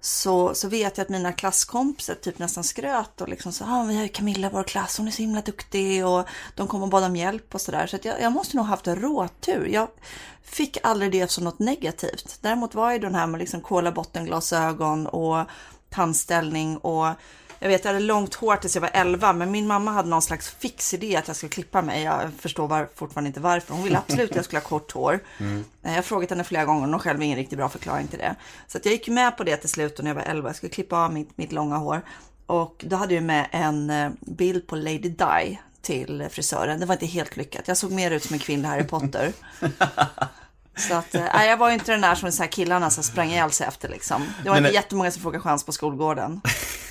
så, så vet jag att mina klasskompisar typ nästan skröt och liksom så, ah, vi har ju Camilla i vår klass, hon är så himla duktig och de kom och bad om hjälp och sådär. Så att jag, jag måste nog haft en råtur. Jag fick aldrig det som något negativt. Däremot var ju den här med liksom kolabottenglasögon och tandställning och jag vet, jag hade långt hår tills jag var 11, men min mamma hade någon slags fix idé att jag skulle klippa mig. Jag förstår var, fortfarande inte varför. Hon ville absolut att jag skulle ha kort hår. Eh, Jag har frågat henne flera gånger och hon själv ingen riktigt bra förklaring till det. Så att jag gick med på det till slut när jag var 11. Jag skulle klippa av mitt, mitt långa hår. Och då hade jag med en eh, bild på Lady Di till frisören. Det var inte helt lyckat. Jag såg mer ut som en kvinnlig Harry Potter. Så att, nej, jag var inte den där som så här killarna som sprang ihjäl sig efter liksom. Det var Men- inte jättemånga som frågade chans på skolgården.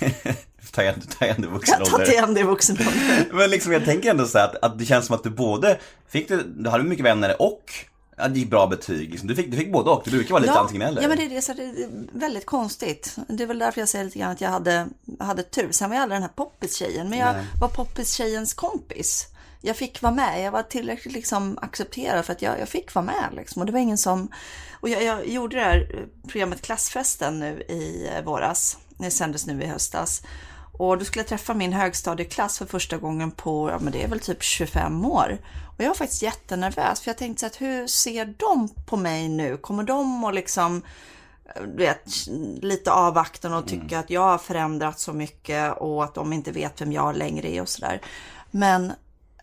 Ta igen, ta igen det vuxen ålder. igen det i vuxen ålder. Men liksom jag tänker ändå så här att, att det känns som att du både fick det, du hade mycket vänner och ja, det gick bra betyg. Liksom. Du, fick, du fick både och, det brukar vara lite antingen eller. Ja, men det är, så det är väldigt konstigt. Det är väl därför jag säger lite grann att jag hade, hade tur. Sen var jag aldrig den här poppis-tjejen, men jag var poppis-tjejens kompis. Jag fick vara med, jag var tillräckligt liksom accepterad för att jag, jag fick vara med. Liksom. Och det var ingen som... Och jag, jag gjorde det här programmet Klassfesten nu i eh, våras. Det sändes nu i höstas. Och då skulle jag träffa min högstadieklass för första gången på, ja men det är väl typ 25 år. Och jag var faktiskt jättenervös för jag tänkte så att hur ser de på mig nu? Kommer de att liksom, du vet, lite avvaktan och tycka att jag har förändrats så mycket och att de inte vet vem jag längre är och sådär. Men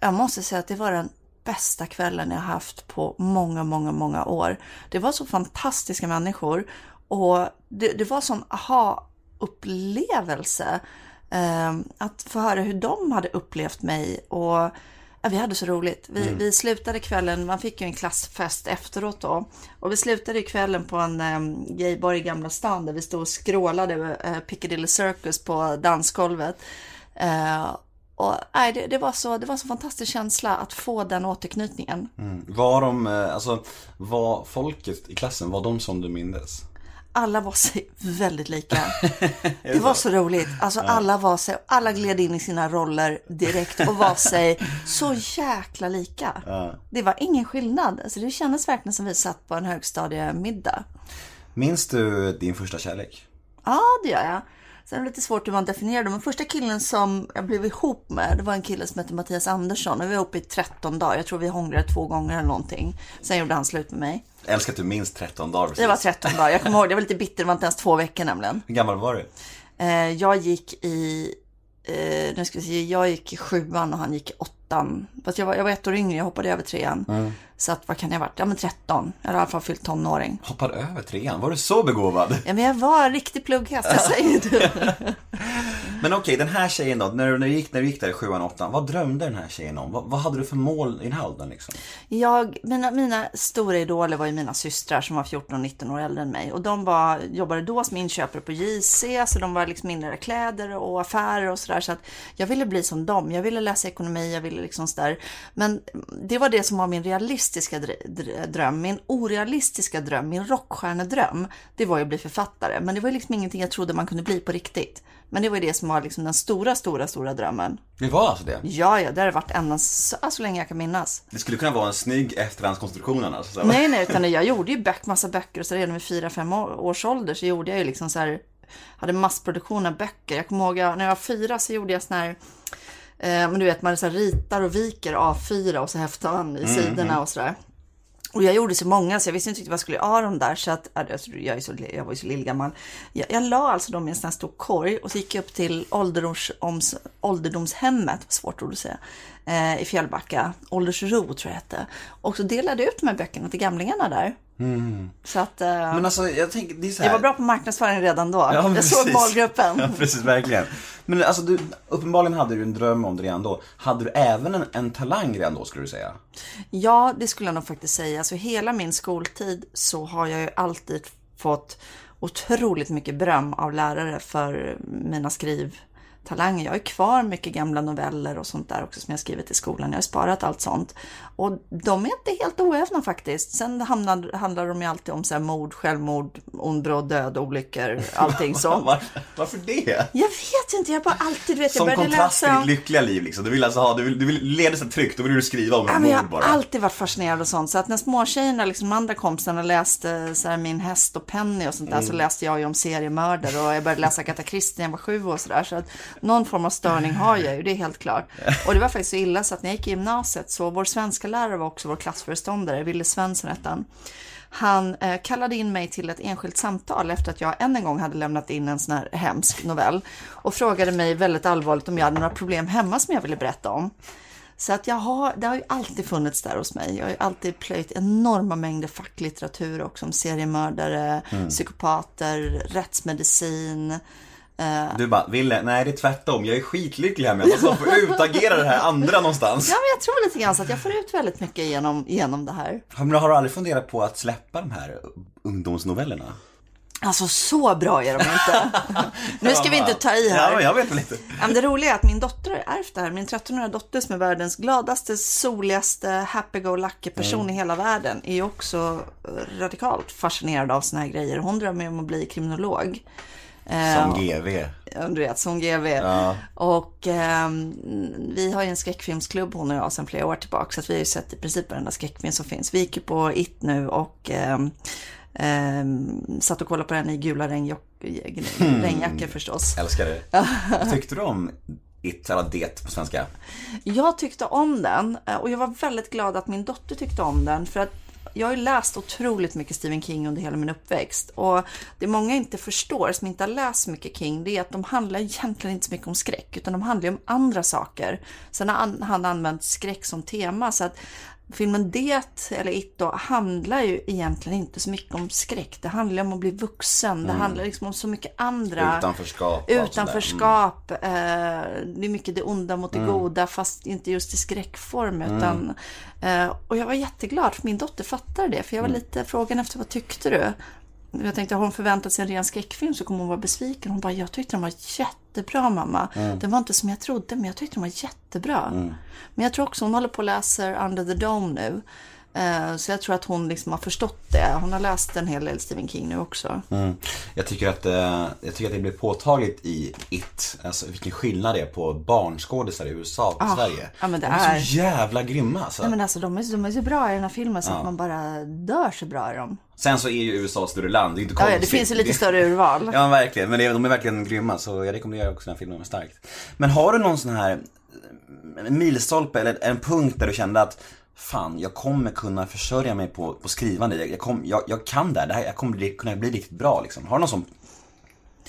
jag måste säga att det var den bästa kvällen jag haft på många, många, många år. Det var så fantastiska människor och det, det var sån aha-upplevelse. Eh, att få höra hur de hade upplevt mig och ja, vi hade så roligt. Vi, vi slutade kvällen, man fick ju en klassfest efteråt då. Och vi slutade kvällen på en um, gaybar i Gamla stan där vi stod och skrålade uh, Piccadilly Circus på dansgolvet. Eh, och nej, det, det, var så, det var så fantastisk känsla att få den återknytningen. Mm. Var de, eh, alltså, var folket i klassen, var de som du mindes? Alla var sig väldigt lika. Det var så roligt. Alltså alla var sig, alla gled in i sina roller direkt och var sig så jäkla lika. Det var ingen skillnad. Alltså det kändes verkligen som vi satt på en högstadiemiddag. Minns du din första kärlek? Ja, det gör jag. Sen är det lite svårt hur man definierar det. Men första killen som jag blev ihop med, det var en kille som hette Mattias Andersson. Och vi var ihop i 13 dagar. Jag tror vi hånglade två gånger eller någonting. Sen gjorde han slut med mig. Jag älskar att du minns 13 dagar precis. Det var 13 dagar. Jag kommer ihåg, det var lite bitter. Det var inte ens två veckor nämligen. Hur gammal var du? Eh, jag gick i, eh, nu ska vi se, jag gick i sjuan och han gick i åttan. Fast jag var, jag var ett år yngre, jag hoppade över trean. Så att, vad kan jag ha varit? Ja men 13. Jag hade i alla fall fyllt tonåring. Hoppade över trean, var du så begåvad? Ja men jag var en riktig plugghäst, jag säger det. Men okej, den här tjejen då, när du, när du, gick, när du gick där i sjuan, åttan, vad drömde den här tjejen om? Vad, vad hade du för mål i den här åldern liksom? Jag, mina, mina stora idoler var ju mina systrar som var 14 och 19 år äldre än mig. Och de var, jobbade då som inköpare på JC, så de var liksom inne kläder och affärer och sådär. Så att jag ville bli som dem. Jag ville läsa ekonomi, jag ville liksom sådär. Men det var det som var min realistiska dr- dr- dröm. Min orealistiska dröm, min rockstjärnedröm, det var ju att bli författare. Men det var liksom ingenting jag trodde man kunde bli på riktigt. Men det var ju det som var liksom den stora, stora, stora drömmen. Det var alltså det? Ja, ja, det har varit ända så, så länge jag kan minnas. Det skulle kunna vara en snygg efterhandskonstruktion annars. Så. Nej, nej, utan jag gjorde ju böck, massa böcker och så redan vid fyra fem år, års ålder så gjorde jag ju liksom så här, hade massproduktion av böcker. Jag kommer ihåg när jag var fyra så gjorde jag sån här, eh, men du vet man så ritar och viker A4 och så häftar man i sidorna och sådär. Och jag gjorde så många så jag visste inte riktigt vad jag skulle av dem där. Så att, alltså, jag, är så, jag var ju så lillgammal. Jag, jag la alltså dem i en sån här stor korg och så gick jag upp till ålderdoms, oms, ålderdomshemmet, svårt ord att säga, eh, i Fjällbacka. Åldersro tror jag hette. Och så delade jag ut de här böckerna till gamlingarna där. Så att eh, Men alltså, jag tänker, det är så här. jag var bra på marknadsföring redan då. Ja, jag såg målgruppen. Ja, precis, verkligen. Men alltså, du, uppenbarligen hade du en dröm om det redan då. Hade du även en, en talang redan då, skulle du säga? Ja, det skulle jag nog faktiskt säga. Så hela min skoltid så har jag ju alltid fått otroligt mycket beröm av lärare för mina skrivtalanger. Jag har kvar mycket gamla noveller och sånt där också som jag skrivit i skolan. Jag har sparat allt sånt. Och de är inte helt oävna faktiskt. Sen hamnar, handlar de ju alltid om så här mord, självmord, ond bråd död, olyckor, allting sånt. Varför, varför det? Jag vet inte, jag bara alltid vet, jag Som började kontrast till läsa ditt lyckliga liv liksom. Du vill alltså ha, du vill, du vill leda så tryggt, då vill du skriva om Ja, en men jag mord har bara. alltid varit fascinerad och sånt. Så att när småtjejerna, liksom de andra kompisarna läste så här, Min häst och Penny och sånt där, så Mm. läste jag ju om seriemördare och jag började läsa Agatha Christie när jag var sju och sådär. Så att någon form av störning har jag ju, det är helt klart. Och det var faktiskt så illa så att när jag gick i gymnasiet så vår svenska lärare var också vår klassföreståndare, Ville Svensson hette han. Han eh, kallade in mig till ett enskilt samtal efter att jag än en gång hade lämnat in en sån här hemsk novell och frågade mig väldigt allvarligt om jag hade några problem hemma som jag ville berätta om. Så att jag har, det har ju alltid funnits där hos mig. Jag har ju alltid plöjt enorma mängder facklitteratur också om seriemördare, psykopater, rättsmedicin. Du bara, Ville, nej det är tvärtom. Jag är skitlycklig här med att jag får utagera det här andra någonstans. Ja, men jag tror lite grann så att jag får ut väldigt mycket genom, genom det här. Men har du aldrig funderat på att släppa de här ungdomsnovellerna? Alltså så bra är de inte. nu ska vi inte ta i här. Ja, jag vet väl inte. Men det roliga är att min dotter har ärvt det här. Min 13-åriga dotter som är världens gladaste, soligaste, happy-go-lucky person i hela världen är ju också eh, radikalt fascinerad av såna här grejer. Hon drömmer om att bli kriminolog. Eh, Som GV. Ja, du vet, som GV. Och ehm, vi har ju en skräckfilmsklubb hon och jag sedan flera år tillbaka. Så att vi har ju sett i princip varenda skräckfilm som finns. Vi gick ju på It nu och ehm, ehm, satt och kollade på den i gula regnjock- regnjackor förstås. Älskar det. Vad tyckte du om It, eller Det på svenska? Jag tyckte om den eh, och jag var väldigt glad att min dotter tyckte om den. För att jag har ju läst otroligt mycket Stephen King under hela min uppväxt. Och det många inte förstår, som inte har läst mycket King, det är att de handlar egentligen inte så mycket om skräck, utan de handlar ju om andra saker. Sen har han- han använt skräck som tema, så att filmen Det, eller It då, handlar ju egentligen inte så mycket om skräck. Det handlar om att bli vuxen, det handlar liksom om så mycket andra. Utanförskap. Utanförskap. Eh, det är mycket det onda mot det goda fast inte just i skräckform. Utan, eh, och jag var jätteglad för min dotter fattade det. För jag var lite frågan efter vad tyckte du? Jag tänkte har hon förväntat sig en ren skräckfilm så kommer hon vara besviken. Hon bara, jag tyckte den var jättebra mamma. Den var inte som jag trodde men jag tyckte den var jättebra. Men jag tror också hon håller på och läser Under the Dome nu. Eh, Så jag tror att hon liksom har förstått det. Hon har läst en hel del Stephen King nu också. Mm. Jag tycker att, eh, jag tycker att det blir påtagligt i It, alltså vilken skillnad det är på barnskådisar i USA och Ah, Sverige. ja, men det De är är- så jävla grymma alltså. Nej men alltså de är, de är så bra i den här filmen så att man bara dör så bra i dem. Sen så är ju USA ett större land, det är inte Ja, konstigt. ja, det finns ju lite större urval. Ja verkligen, men de är verkligen grymma så jag rekommenderar också den här filmen starkt. Men har du någon sån här en milstolpe eller en punkt där du kände att Fan, jag kommer kunna försörja mig på, på skrivande. Jag, jag, kom, jag, jag kan det här, det här, jag kommer bli, kunna bli riktigt bra liksom. Har du någon sån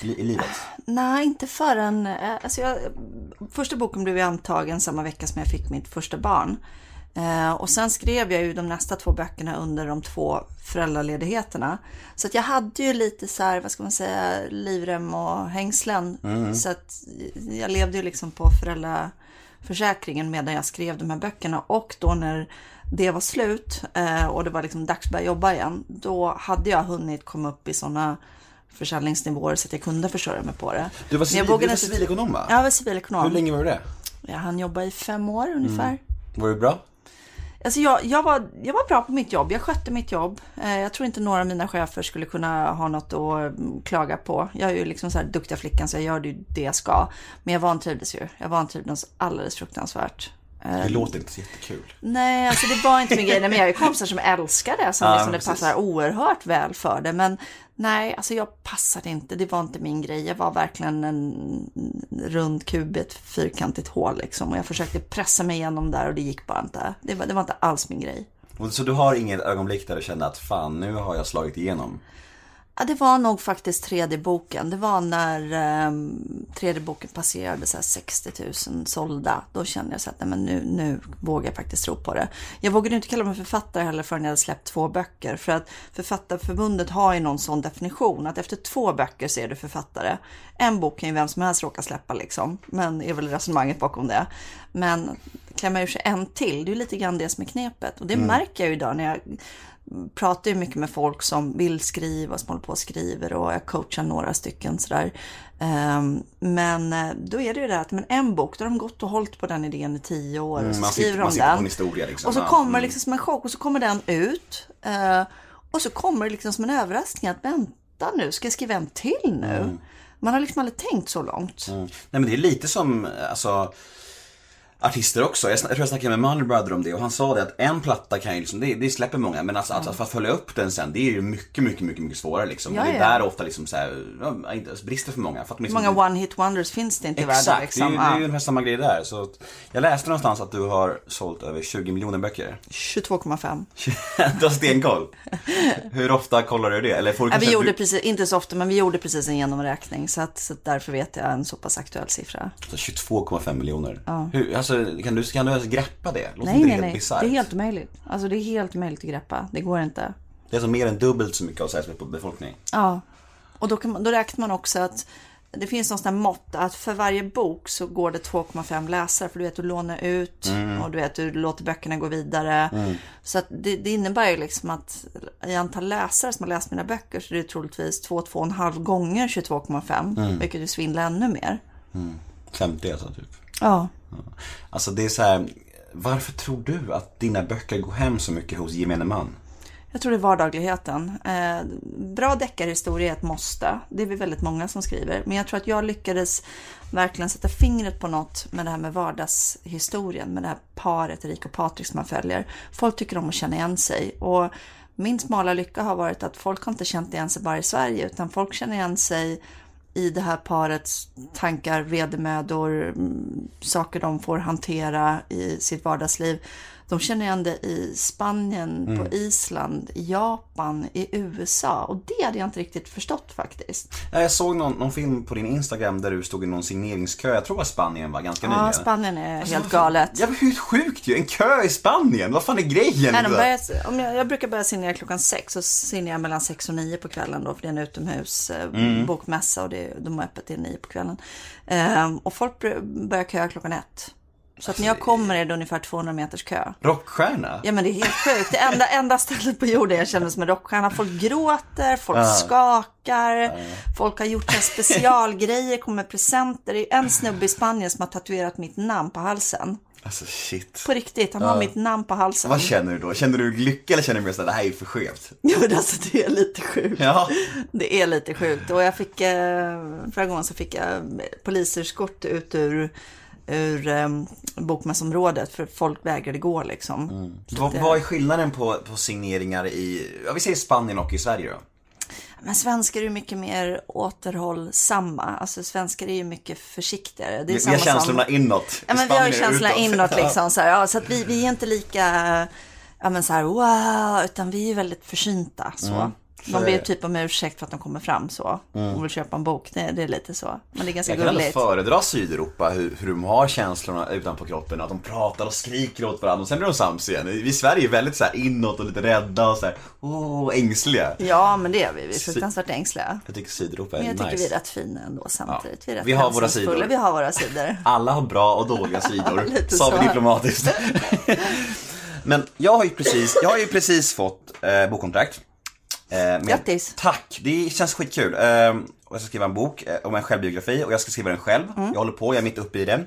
i, i livet? Nej, inte förrän... eh, Alltså jag, första boken blev ju antagen samma vecka som jag fick mitt första barn. Eh, och sen skrev jag ju de nästa två böckerna under de två föräldraledigheterna. Så att jag hade ju lite så här, vad ska man säga, livrem och hängslen. Så att jag levde ju liksom på föräldraförsäkringen medan jag skrev de här böckerna. Och då när det var slut eh, och det var liksom dags att börja jobba igen, då hade jag hunnit komma upp i sådana försäljningsnivåer så att jag kunde försörja mig på det. Du var, civil, du var civilekonom va? Ja, jag var civilekonom. Hur länge var du det? Jag hann jobba i fem år ungefär. Var du bra? Alltså jag, jag, var, jag var bra på mitt jobb, jag skötte mitt jobb. Eh, jag tror inte några av mina chefer skulle kunna ha något att mm, klaga på. Jag är ju liksom så här duktiga flickan så jag gör ju det jag ska. Men jag vantrivdes ju. Jag vantrivdes alldeles fruktansvärt. Det låter inte så jättekul. Nej. Alltså det var inte min grej. Nej, Men jag har ju kompisar som älskar det, som Ja, liksom det precis. passar oerhört väl för det. Men nej, alltså jag passade inte. Det var inte min grej. Jag var verkligen en rund kub i ett fyrkantigt hål liksom. Och jag försökte pressa mig igenom där och det gick bara inte. Det var, det var inte alls min grej. Så du har inget ögonblick där du kände att fan, nu har jag slagit igenom? Ja, det var nog faktiskt tredje boken. Det var när um, tredje boken passerade så här 60 000 sålda. Då kände jag så att nej, men nu, nu vågar jag faktiskt tro på det. Jag vågade inte kalla mig författare heller förrän jag hade släppt två böcker. För att Författarförbundet har ju någon sån definition att efter två böcker så är du författare. En bok kan ju vem som helst råka släppa liksom. Men är väl resonemanget bakom det. Men klämma ur sig en till, det är lite grann det som är knepet. Och det märker jag ju idag när jag pratar ju mycket med folk som vill skriva, som håller på och skriver och jag coachar några stycken sådär. Ehm, Men eh, då är det ju det att men en bok, då har de gått och hållit på den idén i tio år och så Mm, man skriver de den. liksom. Och så kommer mm. liksom som en chock och så kommer den ut. eh, Och så kommer det liksom som en överraskning att vänta nu, ska jag skriva en till nu? Man har liksom aldrig tänkt så långt. Mm. Nej men det är lite som, alltså Artister också. Jag, jag tror jag snackade med Money Brother om det och han sa det att en platta kan ju liksom, det, det släpper många men alltså, att, att, för att följa upp den sen det är ju mycket, mycket, mycket, mycket svårare liksom. Ja, och det är ja. där ofta liksom så här, ja, inte, brister för många. För att liksom, många one hit wonders finns det inte i världen? Exakt, Liksom? ju, det är ju Ja. ungefär samma grej där. Så att, jag läste någonstans att du har sålt över 20 miljoner böcker. 22,5. du har stenkoll. Hur ofta kollar du det? Eller får du Ja, vi gjorde du, precis, inte så ofta, men vi gjorde precis en genomräkning. Så, att, så att därför vet jag en så pass aktuell siffra. Så 22,5 miljoner. Hur, alltså, kan du, kan du ens greppa det? Låter Nej, inte det nej, helt nej. Det är helt omöjligt. Alltså det är helt omöjligt att greppa. Det går inte. Det är alltså mer än dubbelt så mycket av Sveriges befolkning. Ja. Och då, man, då räknar man också att det finns någon sån här mått att för varje bok så går det 2,5 läsare. För du vet, du lånar ut och du vet, du låter böckerna gå vidare. Så att det, det innebär ju liksom att i antal läsare som har läst mina böcker så är det troligtvis 2-2,5 gånger 22,5. Vilket ju svindlar ännu mer. 50 alltså typ. Ja. Alltså det är så här. Varför tror du att dina böcker går hem så mycket hos gemene man? Jag tror det är vardagligheten. Eh, bra deckarhistoria är ett måste. Det är vi väldigt många som skriver. Men jag tror att jag lyckades verkligen sätta fingret på något med det här med vardagshistorien. Med det här paret, Erik och Patrik som man följer. Folk tycker om att känna igen sig. Och min smala lycka har varit att folk har inte känt igen sig bara i Sverige. Utan folk känner igen sig i det här parets tankar, vedermödor, mm, saker de får hantera i sitt vardagsliv. De känner igen det i Spanien, på Island, i Japan, i USA. Och det hade jag inte riktigt förstått faktiskt. Ja, Jag såg någon, någon film på din Instagram där du stod i någon signeringskö. Jag tror att Spanien var ganska nyligen. Ja, Spanien är Alltså, helt galet. Ja, men hur sjukt ju. En kö i Spanien. Vad fan är grejen? Nej, de börjar, om jag, jag brukar börja signera klockan sex och signerar mellan sex och nio på kvällen då för det är en utomhus eh, Mm. bokmässa och det, de har öppet till nio på kvällen. Ehm, och folk börjar köa klockan ett. Så att när jag kommer är det ungefär 200 meters kö. Rockstjärna? Ja men det är helt sjukt. Det enda, enda stället på jorden jag känner som en rockstjärna. Folk gråter, folk skakar, folk har gjort specialgrejer, kommer med presenter. Det är en snubbe i Spanien som har tatuerat mitt namn på halsen. Alltså shit. På riktigt, han har mitt namn på halsen. Vad känner du då? Känner du lycka eller känner du mer såhär, det här är för skevt? Jo men alltså det är lite sjukt. Ja. Det är lite sjukt. Och jag fick, eh, förra gången så fick jag poliseskort ut ur, ur eh, bokmässområdet för folk vägrade gå liksom. Så Vad, eh, vad är skillnaden på, på signeringar i, ja vi säger Spanien och i Sverige då? Men svenskar är ju mycket mer återhållsamma. Alltså svenskar är ju mycket försiktigare. Det är Vi, vi samma har känslorna som... inåt. Ja, men vi har ju det känslorna utåt. inåt liksom. Så, här, ja, så att vi, vi är inte lika, ja men så här, wow, utan vi är väldigt försynta så. De ber typ om ursäkt för att de kommer fram så. Och vill köpa en bok. Det, det är lite så. Men det är ganska Jag kan ändå gulligt. föredra Sydeuropa, hur, hur de har känslorna utanpå kroppen, att de pratar och skriker åt varandra och sen blir de sams igen. Vi i Sverige är väldigt så här inåt och lite rädda och så här, åh, ängsliga. Ja, men det är vi. Vi är fruktansvärt ängsliga. Jag tycker Sydeuropa är Men jag tycker nice. vi är rätt fina ändå samtidigt. Vi, är rätt Vi har våra sidor. Vi har våra sidor. Alla har bra och dåliga sidor, sa vi diplomatiskt. Men jag har ju precis, jag har ju precis fått eh, bokkontrakt. Eh, Grattis. Tack, det känns skitkul. Eh, och jag ska skriva en bok eh, om en självbiografi och jag ska skriva den själv. Mm. Jag håller på, jag är mitt uppe i det.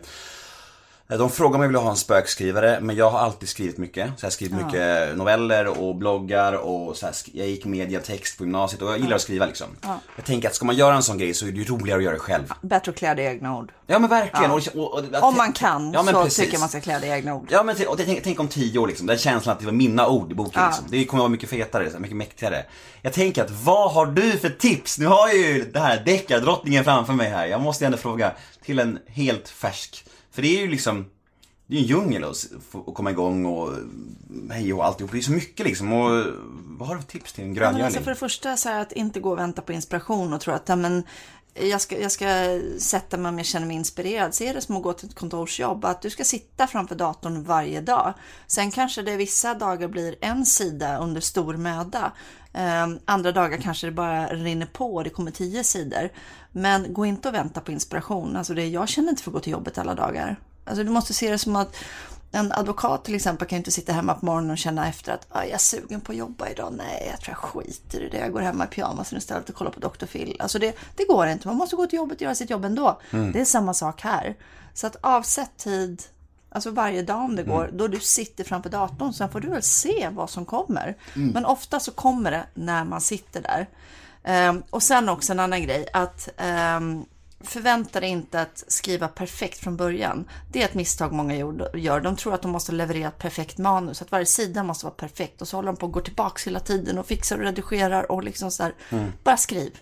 Eh, De frågar om jag vill ha en spökskrivare, men jag har alltid skrivit mycket. Så jag har skrivit mycket noveller och bloggar och så här, jag gick mediatext på gymnasiet och jag gillar att skriva liksom. Jag tänker att ska man göra en sån grej så är det ju roligare att göra det själv. Bättre att klä det i egna ord. Ja men verkligen. Och, och, och, Om man kan Ja, så precis. tycker man ska klä det i egna ord. Ja men och tänk, tänk om tio år liksom, den känslan att det var mina ord i boken liksom. Det kommer vara mycket fetare, mycket mäktigare. Jag tänker att vad har du för tips? Nu har jag ju det här deckardrottningen framför mig här. Jag måste ändå fråga till en helt färsk. För det är ju liksom, det är ju en djungel att, komma igång och hej och alltihop. Det är så mycket liksom. Och vad har du för tips till en Ja, men alltså gröngöling? för det första så här att inte gå och vänta på inspiration och tro att ja, men, jag, ska, jag ska sätta mig om jag känner mig inspirerad. Se det som att gå till ett kontorsjobb. Att du ska sitta framför datorn varje dag. Sen kanske det vissa dagar blir en sida under stor möda. Ehm, andra dagar kanske det bara rinner på och det kommer tio sidor. Men gå inte och vänta på inspiration. Alltså det, jag känner inte för att gå till jobbet alla dagar. Alltså du måste se det som att en advokat till exempel kan inte sitta hemma på morgonen och känna efter att ah, jag är sugen på att jobba idag. Nej, jag tror jag skiter i det. Jag går hemma i pyjamasen istället och kollar på Dr. Phil. Alltså det, det går inte. Man måste gå till jobbet och göra sitt jobb ändå. Det är samma sak här. Så att avsätt tid, alltså varje dag om det går, då du sitter framför datorn. Sen får du väl se vad som kommer. Men ofta så kommer det när man sitter där. Ehm, och sen också en annan grej, att ehm, förvänta dig inte att skriva perfekt från början. Det är ett misstag många gör. De tror att de måste leverera ett perfekt manus, att varje sida måste vara perfekt. Och så håller de på att gå tillbaka hela tiden och fixar och redigerar och liksom så här. Bara skriv.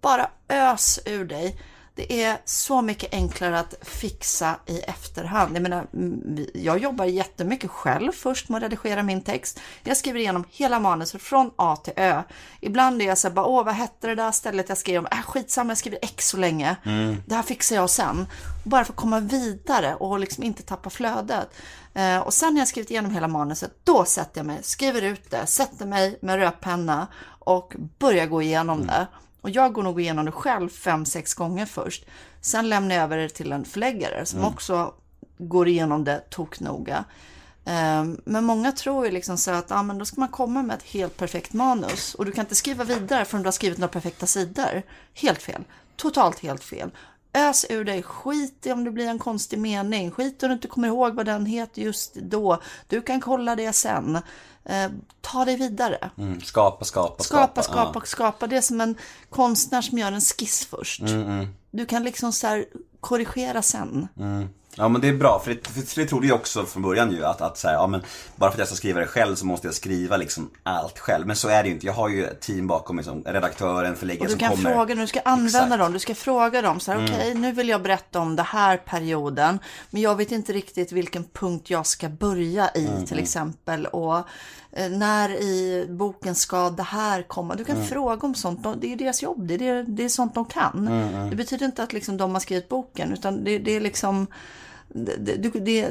Bara ös ur dig. Det är så mycket enklare att fixa i efterhand. Jag menar, mm, jag jobbar jättemycket själv först med att redigera min text. Jag skriver igenom hela manuset från A till Ö. Ibland är jag så här, bara, åh vad hette det där stället jag skrev om? Äh, skitsamma, jag skriver X så länge. Det här fixar jag sen. Bara för att komma vidare och liksom inte tappa flödet. Eh, och sen när jag skrivit igenom hela manuset, då sätter jag mig, skriver ut det, sätter mig med rödpenna och börjar gå igenom det. Och jag går nog igenom det själv fem, sex gånger först. Sen lämnar jag över det till en förläggare som också går igenom det toknoga. Ehm, Men många tror ju liksom så att ah, men då ska man komma med ett helt perfekt manus och du kan inte skriva vidare förrän du har skrivit några perfekta sidor. Helt fel. Totalt helt fel. Ös ur dig, skit i om det blir en konstig mening, skit om du inte kommer ihåg vad den heter just då. Du kan kolla det sen. Eh, ta dig vidare. Mm, skapa, skapa, Skapa, skapa. skapa, skapa. Det är som en konstnär som gör en skiss först. Mm, Du kan liksom så korrigera sen. Ja men det är bra, för det, för det trodde jag också från början ju att, att så här, ja men bara för att jag ska skriva det själv så måste jag skriva liksom allt själv. Men så är det ju inte, jag har ju ett team bakom mig som redaktören, förläggare Och du som kan kommer. fråga, du ska använda Exakt. dem, du ska fråga dem så här, okej, nu vill jag berätta om den här perioden, men jag vet inte riktigt vilken punkt jag ska börja i till exempel och när i boken ska det här komma? Du kan fråga om sånt, De- det är deras jobb, det är, det, är sånt de kan. Det betyder inte att liksom de har skrivit boken, utan det, det är liksom det, det,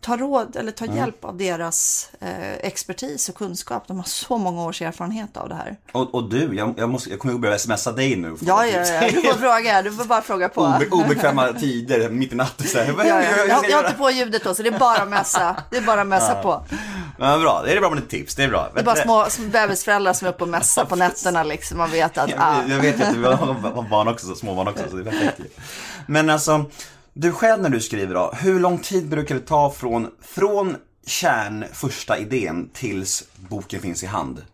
ta råd eller ta hjälp av deras eh, expertis och kunskap. De har så många års erfarenhet av det här. Och, och du, jag, jag, måste, jag kommer att börja smsa dig nu. Ja, ja, ja, du får fråga. Du får bara fråga på. Obe, obekväma tider, mitt i natten så här. Ja, jag, ja. jag, Jag, ska jag har inte på ljudet då, så det är bara att mässa. Det är bara att mässa på. Ja, bra, det är bra med ett tips, det är bra. Det är bara små små bebisföräldrar som är uppe och mässar på nätterna liksom. Man vet att, ah, Jag, vet att du har barn också, så små barn också, så det är perfekt. Men alltså, du själv när du skriver då, hur lång tid brukar det ta från, från kärn, första idén, tills boken finns i hand?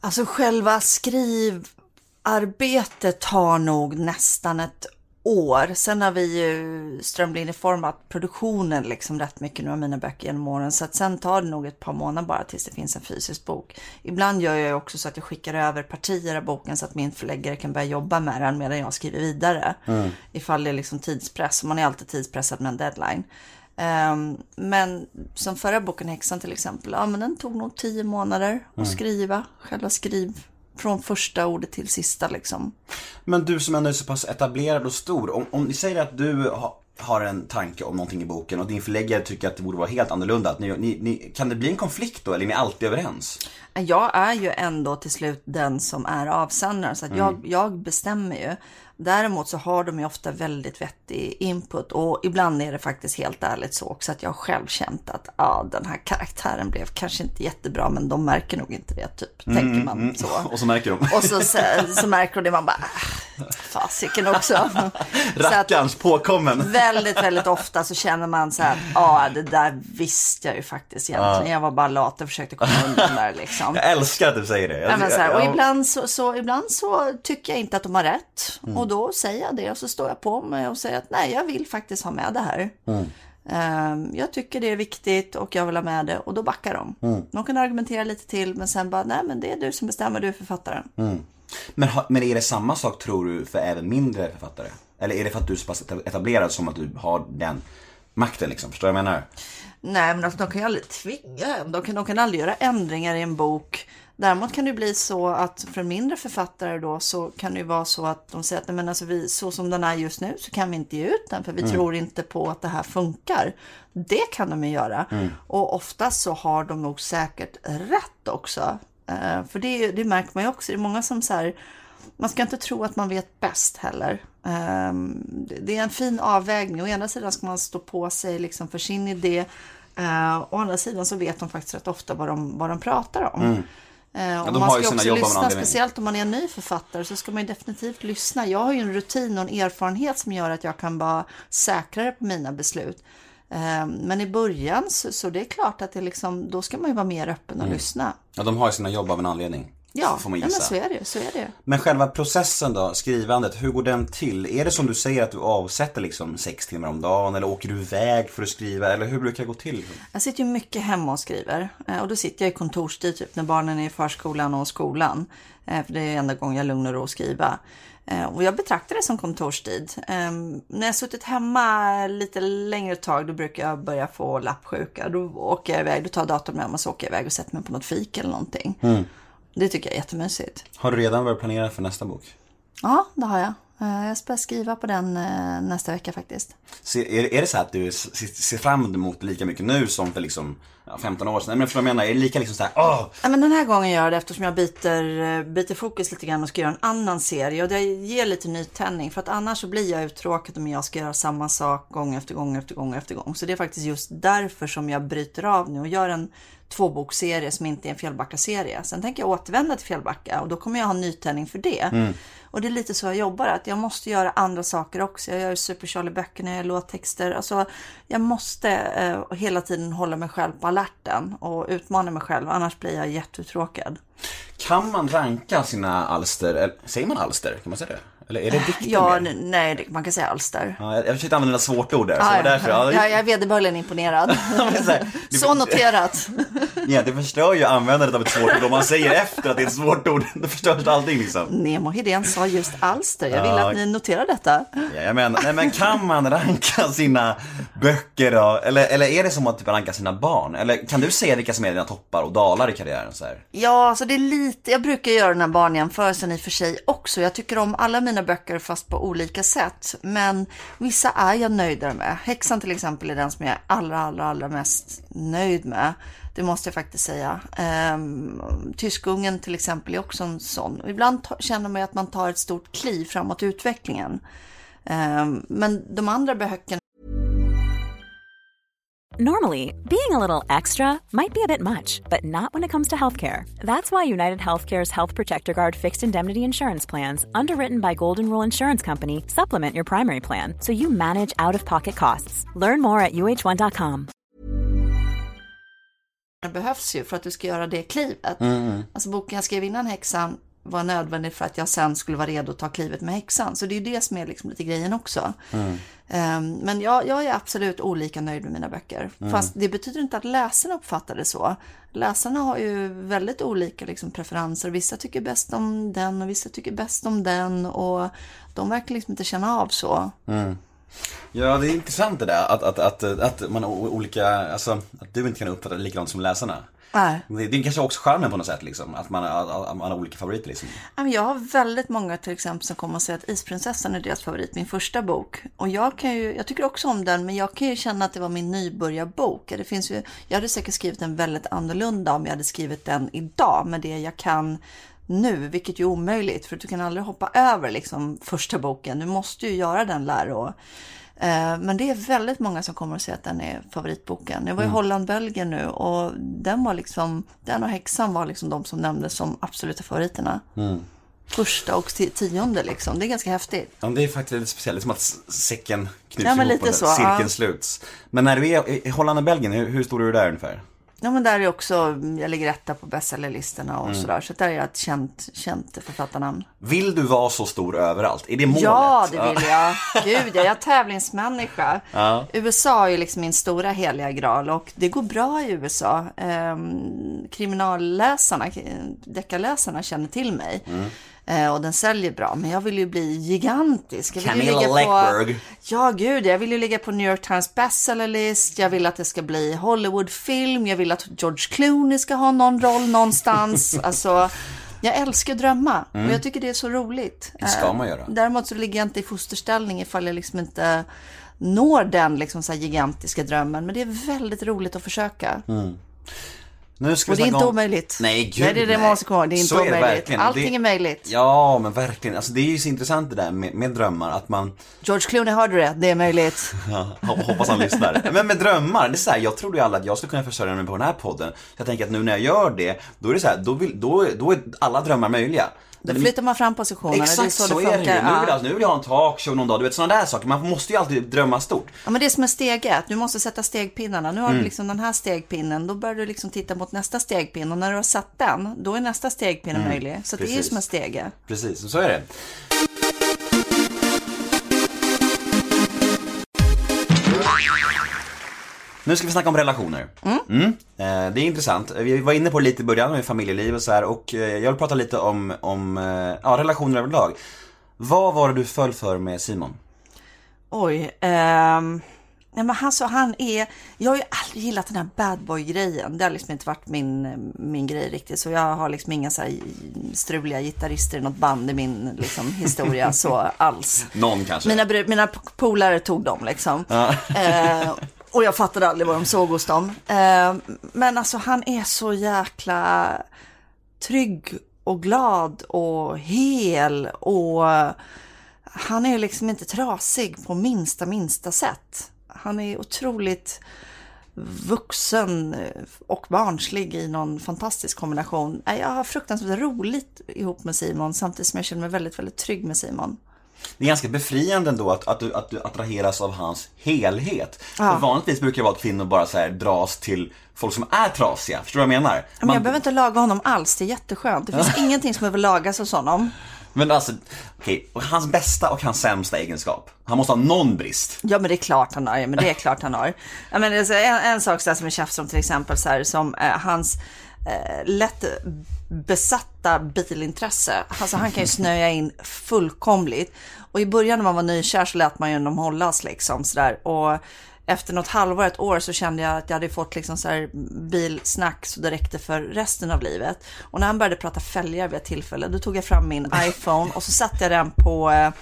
Alltså själva skrivarbetet tar nog nästan ett år. Sen har vi ju strömlinjeformat produktionen liksom rätt mycket nu av mina böcker genom åren. Så att sen tar det nog ett par månader bara tills det finns en fysisk bok. Ibland gör jag också så att jag skickar över partier av boken så att min förläggare kan börja jobba med den medan jag skriver vidare. Ifall det är liksom tidspress. Man är alltid tidspressad med en deadline. Ehm, men som förra boken Häxan till exempel, ja men den tog nog tio månader att skriva, själva skriv, från första ordet till sista liksom. Men du som ändå är så pass etablerad och stor, om, om ni säger att du ha, har en tanke om någonting i boken och din förläggare tycker att det borde vara helt annorlunda, att ni, ni, ni, kan det bli en konflikt då eller är ni alltid överens? Jag är ju ändå till slut den som är avsändare, så att jag, jag bestämmer ju. Däremot så har de ju ofta väldigt vettig input och ibland är det faktiskt helt ärligt så också att jag själv känt att ja, den här karaktären blev kanske inte jättebra men de märker nog inte det typ, tänker man så. Och så märker de. Och så, så, så märker de det, man bara, "Ah, fasiken också. Rackarns påkommen. väldigt, väldigt ofta så känner man så här, ja det där visste jag ju faktiskt egentligen. Jag var bara lat och försökte komma undan där liksom. Jag älskar att du säger det. Ja, men så här, och Jag- ibland så, så, ibland så tycker jag inte att de har rätt. Mm. Och då säger jag det och så står jag på mig och säger att nej, jag vill faktiskt ha med det här. Mm. Ehm, jag tycker det är viktigt och jag vill ha med det och då backar de. Mm. De kan argumentera lite till men sen bara, nej men det är du som bestämmer, du är författaren. Mm. Men, men är det samma sak tror du för även mindre författare? Eller är det för att du är så pass eta- etablerad som att du har den makten liksom? Förstår du vad jag menar? Nej, men alltså, de kan ju aldrig tvinga en. De kan, de kan aldrig göra ändringar i en bok. Däremot kan det bli så att för mindre författare då så kan det vara så att de säger att "Nej, men alltså vi, så som den är just nu så kan vi inte ge ut den för vi tror inte på att det här funkar. Det kan de ju göra. Och oftast så har de nog säkert rätt också. Eh, för det, det märker man ju också. Det är många som så här, man ska inte tro att man vet bäst heller. Ehm, det- är en fin avvägning. Å ena sidan ska man stå på sig liksom för sin idé. Uh, å andra sidan så vet de faktiskt rätt ofta vad de, vad de pratar om. Eh, och Mm. de man ska också lyssna, speciellt om man är en ny författare så ska man ju definitivt lyssna. Jag har ju en rutin och en erfarenhet som gör att jag kan vara säkrare på mina beslut. Eh, Men i början så, så det är klart att det liksom, då ska man ju vara mer öppen och lyssna. Ja, de har ju sina jobb av en anledning. Ja, får man ja men gissa. så är det, så är det. Men själva processen då, skrivandet, hur går den till? Är det som du säger att du avsätter liksom sex timmar om dagen eller åker du iväg för att skriva eller hur brukar det gå till? Jag sitter ju mycket hemma och skriver. Eh, Och då sitter jag i kontorstid typ när barnen är i förskolan och skolan. Eh, För det är enda gången jag har lugn och ro skriva. Eh, Och jag betraktar det som kontorstid. Eh, När jag suttit hemma lite längre tag då brukar jag börja få lappsjuka. Då åker jag iväg, då tar jag datorn med mig och så åker jag iväg och sätter mig på något fik eller någonting. Det tycker jag är jättemysigt. Har du redan börjat planera för nästa bok? Ja, det har jag. Eh, Jag ska skriva på den eh, nästa vecka faktiskt. Se- Är, är det så att du ser, fram emot lika mycket nu som för liksom ja, 15 år sedan? Men vad jag menar? Är det lika liksom såhär, åh! Ja, men den här gången gör jag det eftersom jag byter, eh, byter fokus lite grann och ska göra en annan serie. Och det ger lite nytändning. För att annars så blir jag uttråkad om jag ska göra samma sak gång efter gång efter gång efter gång. Så det är faktiskt just därför som jag bryter av nu och gör en tvåboksserie som inte är en Fjällbacka-serie. Sen tänker jag återvända till Fjällbacka och då kommer jag ha nytändning för det. Och det är lite så jag jobbar, att jag måste göra andra saker också. Jag gör Super Charlie-böckerna, jag gör låttexter. Alltså, jag måste eh, hela tiden hålla mig själv på alerten och utmana mig själv, annars blir jag jätteuttråkad. Kan man ranka sina alster, eller, säger man alster? Kan man säga det? Eller är det dikter Ja, mer? n- nej, det- man kan säga alster. Ja, jag jag försökte använda svårt ord där, så Ja, var därför. Ja, ja, jag är vederbörligen imponerad. men så här, det- Så noterat. Ja, det förstör ju användandet av ett svårt ord. Om man säger efter att det är ett svårt ord, då förstörs allting liksom. Nemo Hedén sa just alster. Jag vill Ja. att ni noterar detta. Jajamän. Nej men kan man ranka sina böcker då? Eller, eller är det som att typ ranka sina barn? Eller kan du säga vilka som är dina toppar och dalar i karriären så här? Ja, alltså det är lite, jag brukar göra den här barnjämförelsen i och för sig också. Jag tycker om alla mina böcker fast på olika sätt. Men vissa är jag nöjdare med. Häxan till exempel är den som jag är allra, allra, allra mest nöjd med. Det måste jag faktiskt säga. Ehm, Tyskungen till exempel är också en sån. Och ibland känner man att man tar ett stort kliv framåt i utvecklingen. Ehm, men de andra böckerna Normally, being a little extra might be a bit much, but not when it comes to healthcare. That's why United Healthcare's Health Protector Guard fixed indemnity insurance plans, underwritten by Golden Rule Insurance Company, supplement your primary plan so you manage out of pocket costs. Learn more at uh1.com. behövs ju för att du ska göra det klivet. Mm-hmm. Alltså boken jag skrev innan häxan var nödvändig för att jag sen skulle vara redo att ta klivet med häxan. Så det är ju det som är liksom lite grejen också. Ehm, men jag, jag är absolut olika nöjd med mina böcker. Fast det betyder inte att läsarna uppfattar det så. Läsarna har ju väldigt olika liksom, preferenser. Vissa tycker bäst om den och vissa tycker bäst om den. Och de verkar liksom inte känna av så. Ja, det är intressant det där att, att, att, att man olika, alltså att du inte kan uppfatta det likadant som läsarna. Nej. Det, det är kanske också charmen på något sätt liksom, att man, att, man har olika favoriter liksom. Jag har väldigt många till exempel som kommer och säger att Isprinsessan är deras favorit, min första bok. Och jag kan ju, jag tycker också om den, men jag kan ju känna att det var min nybörjarbok. Det finns ju, jag hade säkert skrivit den väldigt annorlunda om jag hade skrivit den idag med det jag kan nu, vilket ju är omöjligt, för du kan aldrig hoppa över liksom första boken. Du måste ju göra den läro. Eh, Men det är väldigt många som kommer att säga att den är favoritboken. Jag var i Holland, Belgien nu och den var liksom, den och Häxan var liksom de som nämndes som absoluta favoriterna. Första och ti- tionde liksom, det är ganska häftigt. Ja, det är faktiskt lite speciellt, det är som att s- säcken knyts Ja, men ihop lite och så, cirkeln ja. sluts. Men när du är i Holland och Belgien, hur, hur stor är du där ungefär? Ja men där är också, jag ligger etta på bestsellerlistorna och sådär. Så där är jag ett känt, känt författarnamn. Vill du vara så stor överallt? Är det målet? Ja, det vill jag. Gud, jag är tävlingsmänniska. Ja. USA är liksom min stora heliga graal och det går bra i USA. Ehm, kriminalläsarna, deckarläsarna känner till mig. Mm. Eh, och den säljer bra, men jag vill ju bli gigantisk. Jag vill Camilla Läckberg. Ja, gud, jag vill ju ligga på New York Times bestsellerlist. Jag vill att det ska bli Hollywoodfilm. Jag vill att George Clooney ska ha någon roll någonstans. alltså, jag älskar att drömma och jag tycker det är så roligt. Mm. Det ska Eh, man göra. Däremot så ligger jag inte i fosterställning ifall jag liksom inte når den liksom så gigantiska drömmen. Men det är väldigt roligt att försöka. Nu ska Och det är inte om- omöjligt. Nej, gud Nej, det är det ihåg. Det är inte Så är det omöjligt. verkligen. Allting Det- är möjligt. Ja, men verkligen. Alltså det är ju så intressant det där med, med drömmar, att man George Clooney, hörde det? Det är möjligt. Hoppas han lyssnar. Men med drömmar, det är så här, jag trodde ju alla att jag skulle kunna försörja mig på den här podden. Så jag tänker att nu när jag gör det, då är det så här, då, vill, då, då är alla drömmar möjliga. Då flyttar man fram positionerna. Exakt det är så, så, det är det funkar. Nu vill, Ja. jag, nu vill jag ha en talkshow någon dag, du vet sådana där saker. Man måste ju alltid drömma stort. Ja, men det är som en stege. Du måste sätta stegpinnarna. Nu har Mm. du liksom den här stegpinnen. Då börjar du liksom titta mot nästa stegpinne. Och när du har satt den, då är nästa stegpinne möjlig. Så det är ju Mm. Som en stege. Precis, så är det. Nu ska vi snacka om relationer. Mm. Eh, Det är intressant. Vi var inne på det lite i början med familjeliv och så här och eh, jag vill prata lite om, om eh, ja, relationer överlag. Vad var det du föll för med Simon? Oj. ehm, nej, men alltså, han är... Jag har ju aldrig gillat den här bad boy-grejen. Det har liksom inte varit min, min grej riktigt. Så jag har liksom inga så här struliga gitarrister i något band i min liksom, historia så alls. Någon kanske? Mina, mina polare tog dem liksom. Eh, och jag fattade aldrig vad de såg hos dem. Eh, men alltså han är så jäkla trygg och glad och hel och han är liksom inte trasig på minsta, minsta sätt. Han är otroligt vuxen och barnslig i någon fantastisk kombination. Jag har fruktansvärt roligt ihop med Simon samtidigt som jag känner mig väldigt, väldigt trygg med Simon. Det är ganska befriande ändå att, att, du, att du attraheras av hans helhet. Ja. För vanligtvis brukar det vara att kvinnor bara så dras till folk som är trasiga. Förstår du vad jag menar? Men Man- jag behöver inte laga honom alls, det är jätteskönt. Det finns ingenting som behöver lagas hos honom. Men alltså, okej, och hans bästa och hans sämsta egenskap. Han måste ha någon brist. Ja men det är klart han har, ja, men det är klart han har. Ja, men det är så en, en sak så som vi tjafsar om till exempel så här, som eh, hans eh, lätt besatta bilintresse. Alltså han kan ju snöa in fullkomligt. Och i början när man var nykär så lät man ju dem hållas liksom sådär. Och efter något halvår, ett år så kände jag att jag hade fått liksom så här bilsnack så det räckte för resten av livet. Och när han började prata fälgar vid ett tillfälle, då tog jag fram min iPhone och så satte jag den på eh,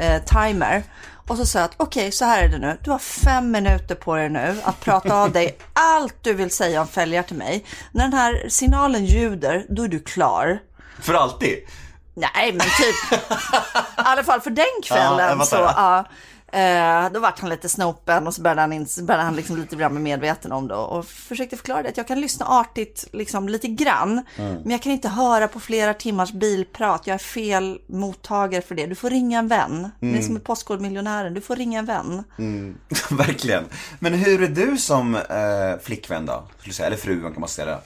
eh, timer. Och så sa jag att okej, så här är det nu. Du har fem minuter på dig nu att prata av dig allt du vill säga om fälgar till mig. När den här signalen ljuder, då är du klar. För alltid. Nej, men typ. I alla fall för den Ja, kvällen. jag så, ja, eh, då vart han lite snopen och så började han, in, så började han liksom lite grann bli medveten om det. Och försökte förklara det att jag kan lyssna artigt liksom lite grann. Mm. Men jag kan inte höra på flera timmars bilprat. Jag är fel mottagare för det. Du får ringa en vän. Det är som med Postkodmiljonären. Du får ringa en vän. Verkligen. Men hur är du som eh, flickvän då? Eller fru kan man säga det.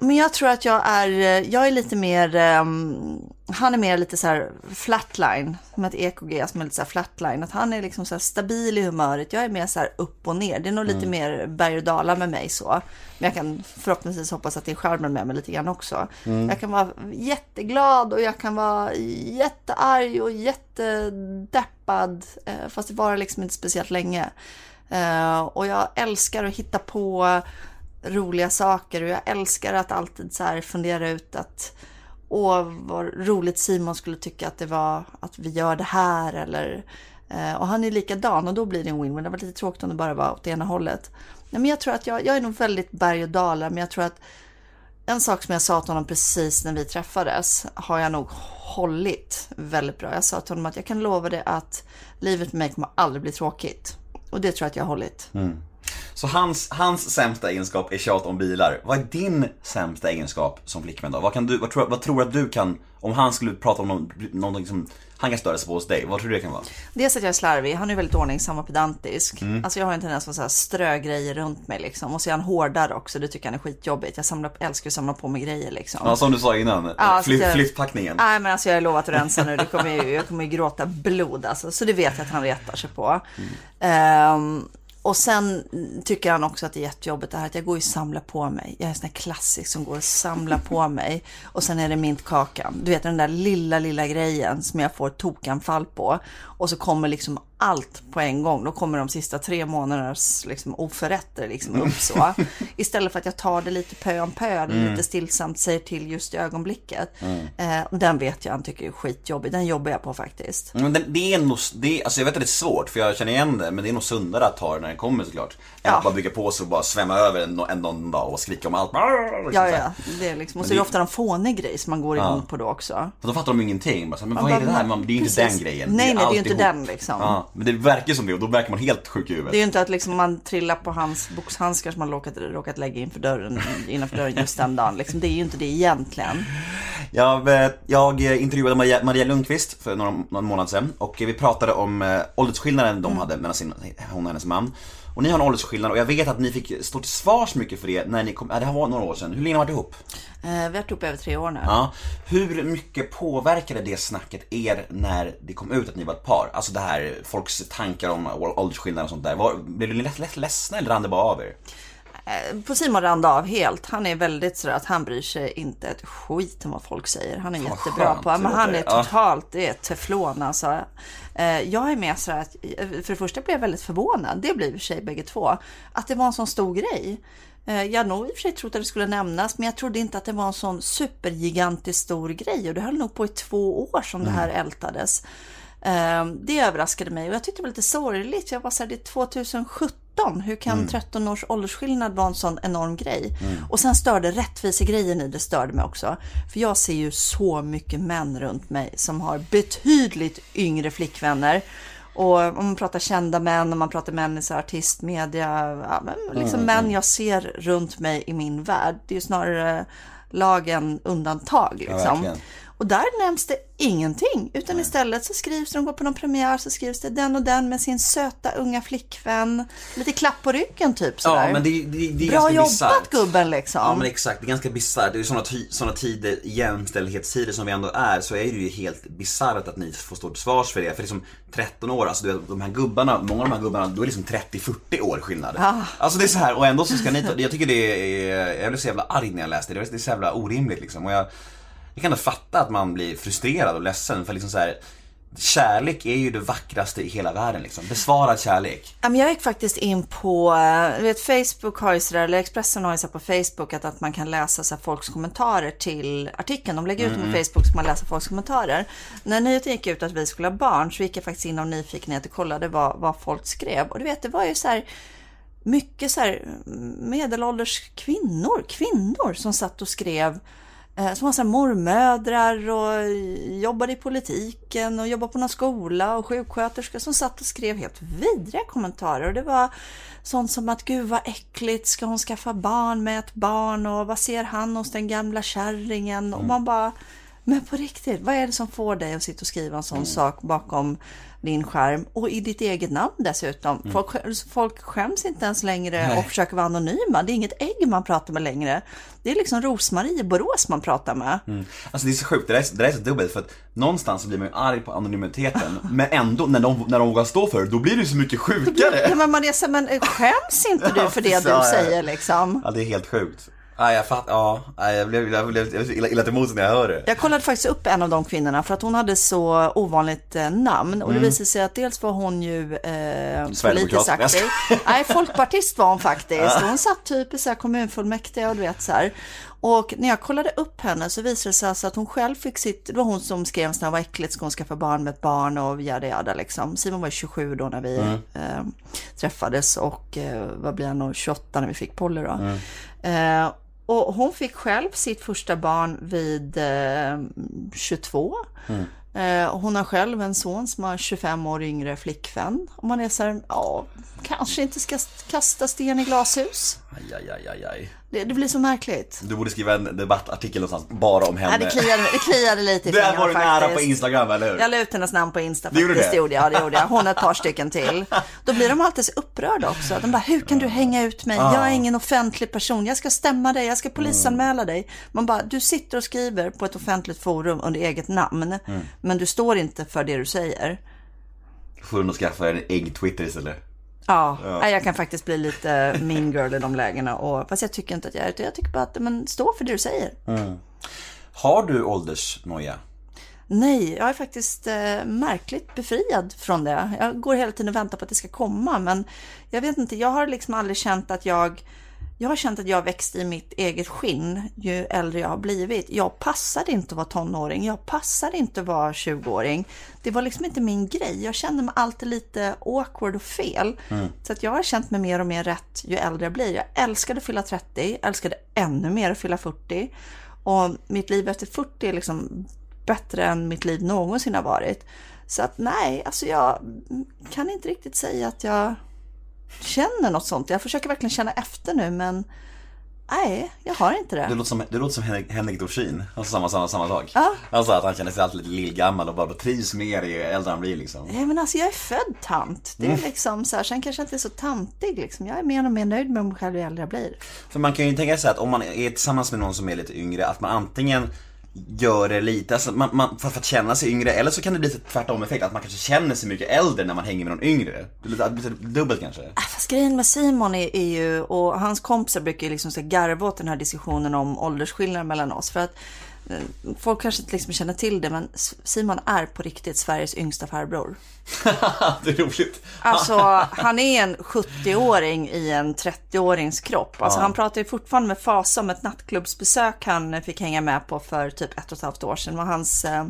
Men jag tror att jag är, eh, jag är lite mer, ehm, han är mer lite så här flatline, som ett EKG som är lite så här flatline. Att han är liksom så här stabil i humöret. Jag är mer så här upp och ner. Det är nog lite mer berg och dalar med mig så. Men jag kan förhoppningsvis hoppas att det är charmen med mig lite grann också. Jag kan vara jätteglad och jag kan vara jättearg och jättedeppad. eh, Fast det varar liksom inte speciellt länge. Eh, Och jag älskar att hitta på roliga saker och jag älskar att alltid så här fundera ut att åh vad roligt Simon skulle tycka att det var att vi gör det här eller eh, och han är likadan och då blir det en win-win. Det var lite tråkigt om det bara var åt ena hållet. Nej, men jag tror att jag, jag är nog väldigt berg och dalar men jag tror att en sak som jag sa till honom precis när vi träffades har jag nog hållit väldigt bra. Jag sa till honom att jag kan lova dig att livet med mig kommer aldrig bli tråkigt. Och det tror jag att jag har hållit. Mm. Så hans, hans sämsta egenskap är tjat om bilar. Vad är din sämsta egenskap som flickvän då? Vad, kan du, vad, tror, vad tror du att du kan, om han skulle prata om någon, någonting som han kan störa sig på hos dig, vad tror du det kan vara? Dels att jag är slarvig, han är väldigt ordningsam och pedantisk. Alltså jag har en tendens att så här strö grejer runt mig liksom. Och så är han hårdare också, det tycker han är skitjobbigt. Jag samlar, älskar att samla på mig grejer liksom. Ja, som du sa innan, Ja, jag- flyttpackningen. Nej men alltså jag har lovat att rensa nu, det kommer ju, jag kommer ju gråta blod alltså. Så det vet jag att han retar sig på. Ehm, och sen tycker han också att det är jättejobbigt det här att jag går och samlar på mig. Jag är en sån här klassisk som går och samlar på mig. Och sen är det mintkakan. Du vet den där lilla, lilla grejen som jag får tokanfall på. Och så kommer liksom allt på en gång. Då kommer de sista tre månadernas liksom, oförrätter liksom upp så. Istället för att jag tar det lite pö om pö, lite stillsamt säger till just i ögonblicket. Eh, och den vet jag han tycker är skitjobbig. Den jobbar jag på faktiskt. Men det, det är nog, det, alltså jag vet att det är svårt för jag känner igen det, men det är nog sundare att ta det när det kommer såklart. Än Ja. att bara bygga på sig och bara svämma över en, en, någon dag och skrika om allt. Liksom Ja, här. ja. Det är liksom, och så är det ofta en fånig grej som man går igång på då också. För då fattar de ingenting. Bara här, men Man vad är det? Man, det är ju inte den grejen. Nej, nej, det är ju inte den, liksom. Ja, men det verkar som det och då verkar man helt sjuk i huvudet. Det är ju inte att liksom man trillar på hans boxhandskar som man råkat, råkat lägga inför dörren, innanför dörren just den dagen. Liksom, det är ju inte det egentligen. Jag, eh, jag intervjuade Maria, Maria Lundqvist för någon, någon månad sedan och vi pratade om eh, åldersskillnaden de hade mellan sin, hon och hennes man. Och ni har en åldersskillnad och jag vet att ni fick stå till svars mycket för det när ni kom, ja, det här var några år sedan. Hur länge har ni varit ihop? Eh, vi har varit ihop över tre år nu. Ja. Hur mycket påverkade det snacket er när det kom ut att ni var ett par? Alltså det här, folks tankar om åldersskillnad och sånt där. Var, blev ni lätt, lätt ledsna eller rann det bara av er? Eh, På Simon rann av helt. Han är väldigt sådär att han bryr sig inte ett skit om vad folk säger. Han är vad jättebra skönt på. Men han är totalt, det är teflon alltså. Eh, Jag är med sådär att, eh, för det första blev jag väldigt förvånad. Det blev i och för sig bägge två. Att det var en sån stor grej. Eh, Jag hade nog i och för sig trott att det skulle nämnas, men jag trodde inte att det var en sån supergigantisk stor grej. Och det höll nog på i två år som det här ältades. Eh, Det överraskade mig och jag tyckte det var lite sorgligt. Jag var såhär, det är 2017. Hur kan 13 års åldersskillnad vara en sån enorm grej? Och sen störde rättvisegrejen i det störde mig också. För jag ser ju så mycket män runt mig som har betydligt yngre flickvänner. Och om man pratar kända män, om man pratar män i så här artistmedia, ja, men liksom män jag ser runt mig i min värld. Det är ju snarare lag än undantag liksom. verkligen. Och där nämns det ingenting, utan istället så skrivs det, de går på någon premiär så skrivs det den och den med sin söta unga flickvän. Lite klapp på ryggen typ sådär. Ja men det, det, det är Bra jobbat bisarrt. gubben liksom. Ja men exakt, det är ganska bisarrt. Det är sådana såna tider, jämställdhetstider som vi ändå är, så är det ju helt bisarrt att ni får stå till svars för det. För liksom 13 år, alltså du vet, de här gubbarna, många av de här gubbarna, då är det liksom 30-40 år skillnad. Alltså det är så här, och ändå så ska ni ta, jag tycker det är, jag blev så jävla arg när jag läste det, det är så jävla orimligt liksom. Och jag, jag kan ändå fatta att man blir frustrerad och ledsen för liksom så här. Kärlek är ju det vackraste i hela världen liksom. Besvarad kärlek. Jag gick faktiskt in på, eh, du vet Facebook har ju sådär, eller Expressen har ju så på Facebook att, att man kan läsa så folks kommentarer till artikeln. De lägger ut Mm. dem på Facebook så man läser folks kommentarer. När nyheten gick ut att vi skulle ha barn så gick jag faktiskt in av nyfikenhet och kollade vad, vad folk skrev. Och du vet, det var ju så här mycket så här medelålders kvinnor, kvinnor som satt och skrev som var så mormödrar och jobbade i politiken och jobbade på någon skola och sjuksköterskor som satt och skrev helt vidriga kommentarer. Och det var sånt som att gud vad äckligt, ska hon skaffa barn med ett barn och vad ser han hos den gamla kärringen? Och man bara, Men på riktigt, vad är det som får dig att sitta och skriva en sån Mm. sak bakom din skärm och i ditt eget namn dessutom? Mm. Folk, folk skäms inte ens längre och försöker vara anonyma. Det är inget ägg man pratar med längre. Det är liksom Rosmarie i Borås man pratar med. Alltså det är så sjukt, det där är, det där är så dubbelt för att någonstans så blir man ju arg på anonymiteten Men ändå, när de, när de vågar stå för det, då blir det ju så mycket Ja, sjukare men man är så, men skäms inte du för det Ja, du ja. säger liksom? Ja det är helt sjukt Ja jag fattar, ja, jag blev, jag blev, illa, illa till mods när jag hör det Jag kollade faktiskt upp en av de kvinnorna för att hon hade så ovanligt eh, namn och det visade sig att dels var hon ju eh, politiskt aktiv. Nej, folkpartist var hon faktiskt. Hon satt typ i så här kommunfullmäktige och du vet så här. Och när jag kollade upp henne så visade det sig alltså att hon själv fick sitt, det var hon som skrev att det var äckligt, ska hon skaffa barn med ett barn och jada jada liksom. Simon var ju 27 då när vi eh, träffades och eh, vad blir han då, 28 när vi fick Polly då. Eh, och hon fick själv sitt första barn vid eh, 22. Eh, hon har själv en son som har 25 år yngre flickvän. Och man är så här, ja, kanske inte ska kasta sten i glashus. Aj, aj, aj, aj, aj. Det, det blir så märkligt. Du borde skriva en debattartikel någonstans bara om Nej, henne det, kliade, det kliade lite i fingrarna var du nära på Instagram, eller hur? Jag la ut hennes namn på Insta gjorde faktiskt, det? det gjorde jag. Det gjorde jag. Hon och ett par stycken till. Då blir de alltid så upprörda också. De bara, hur kan du hänga ut mig? Jag är ingen offentlig person. Jag ska stämma dig, jag ska polisanmäla dig. Man bara, du sitter och skriver på ett offentligt forum under eget namn. Men du står inte för det du säger. Får du nog skaffa en ägg-twitter istället Ja, nej, jag kan faktiskt bli lite mean girl i de lägena. Och, fast jag tycker inte att jag är det. Jag tycker bara att, men stå för det du säger. Har du åldersnoja? Nej, jag är faktiskt eh, märkligt befriad från det. Jag går hela tiden och väntar på att det ska komma, men jag vet inte, jag har liksom aldrig känt att jag jag har känt att jag växt i mitt eget skinn ju äldre jag har blivit. Jag passade inte att vara tonåring, jag passade inte att vara 20-åring. Det var liksom inte min grej. Jag kände mig alltid lite awkward och fel. Så att jag har känt mig mer och mer rätt ju äldre jag blir. Jag älskade att fylla 30, älskade ännu mer att fylla 40. Och mitt liv efter 40 är liksom bättre än mitt liv någonsin har varit. Så att nej, alltså jag kan inte riktigt säga att jag känner något sånt. Jag försöker verkligen känna efter nu, men nej, jag har inte Det det. låter som, det låter som Henrik, Henrik Dorsin, alltså samma, samma, samma sak Ja. Alltså att han känner sig alltid lite lillgammal och bara trivs mer ju äldre han blir liksom Nej, men alltså jag är född tant. Det är liksom så här, sen kanske jag inte är så tantig liksom. Jag är mer och mer nöjd med mig själv ju äldre jag blir. För man kan ju tänka sig att om man är tillsammans med någon som är lite yngre, att man antingen gör det lite, alltså man, man, för, för att känna sig yngre, eller så kan det bli typ tvärtom effekt, att man kanske känner sig mycket äldre när man hänger med någon yngre. Det blir lite typ dubbelt kanske. Äh, Fast grejen med Simon är, är ju, och hans kompisar brukar ju liksom så garva åt den här diskussionen om åldersskillnaden mellan oss. För att folk kanske inte liksom känner till det, men Simon är på riktigt Sveriges yngsta farbror. det är roligt. Alltså, han är en 70-åring i en 30-årings kropp. Alltså, han pratar ju fortfarande med fasa om ett nattklubbsbesök han fick hänga med på för typ ett och ett halvt år sedan. Var hans eh,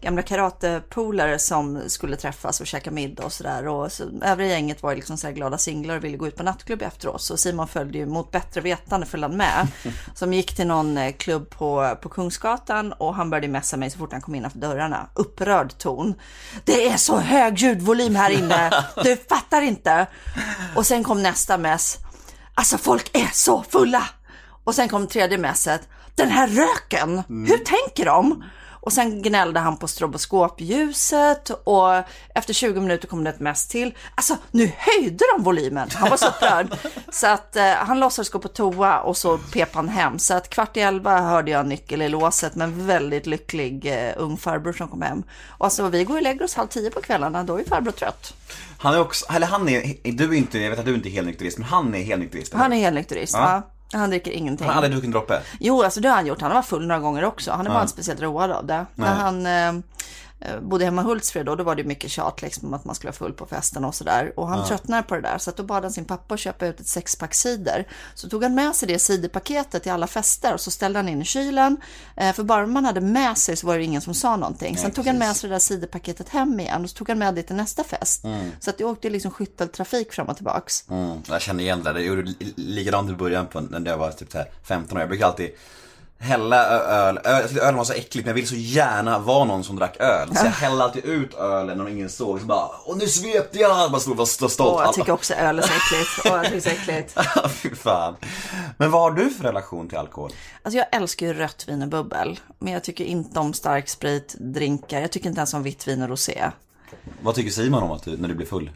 gamla karatepolare som skulle träffas och käka middag och sådär. Och så, övriga gänget var liksom så här glada singlar och ville gå ut på nattklubb efteråt. Så Simon följde ju mot bättre vetande följde han med. Som gick till någon eh, klubb på, på Kungsgatan och han började messa mig så fort han kom innanför dörrarna. Upprörd ton. Det är så hög ljudvolym här inne. Du fattar inte. Och sen kom nästa mess. Alltså folk är så fulla. Och sen kom tredje mässet. Den här röken, hur tänker de? Och sen gnällde han på stroboskopljuset och efter 20 minuter kom det ett mess till. Alltså nu höjde de volymen. Han var så upprörd. så att eh, han låtsades gå på toa och så pep han hem. Så att kvart i elva hörde jag nyckel i låset med en väldigt lycklig eh, ung farbror som kom hem. Och alltså vi går och lägger oss halv tio på kvällarna, då är farbror trött. Han är också, eller han är, du är inte, jag vet att du inte är helnykterist, men han är helnykterist. Han är helnykterist, Ja. ja. Han dricker ingenting. Han har aldrig druckit en droppe. Jo, alltså det har han gjort. Han har varit full några gånger också. Han är bara inte speciellt road av det. När han eh, bodde hemma i Hultsfred då, då var det mycket tjat liksom om att man skulle vara full på festen och sådär. Och han tröttnade på det där, så att då bad han sin pappa att köpa ut ett sexpack cider. Så tog han med sig det ciderpaketet till alla fester och så ställde han in i kylen. Eh, för bara man hade med sig så var det ingen som sa någonting. Sen tog han med sig det där ciderpaketet hem igen och så tog han med det till nästa fest. Så att det åkte liksom skytteltrafik fram och tillbaks. Mm, jag känner igen det. Jag gjorde li- likadant i början på, när jag var typ så här 15 år. Jag brukar alltid hälla öl. öl. Jag tyckte ölen var så äckligt men jag ville så gärna vara någon som drack öl. Så jag hällde alltid ut ölen när ingen såg. Så bara, åh nu svepte jag! Bara stod och var så stolt. Åh, jag tycker också öl är så äckligt. Åh, jag tycker så äckligt. Fy fan. Men vad har du för relation till alkohol? Alltså jag älskar ju rött vin och bubbel. Men jag tycker inte om stark sprit, drinkar. Jag tycker inte ens om vitt vin och rosé. Vad tycker Simon om att du, när du blir full?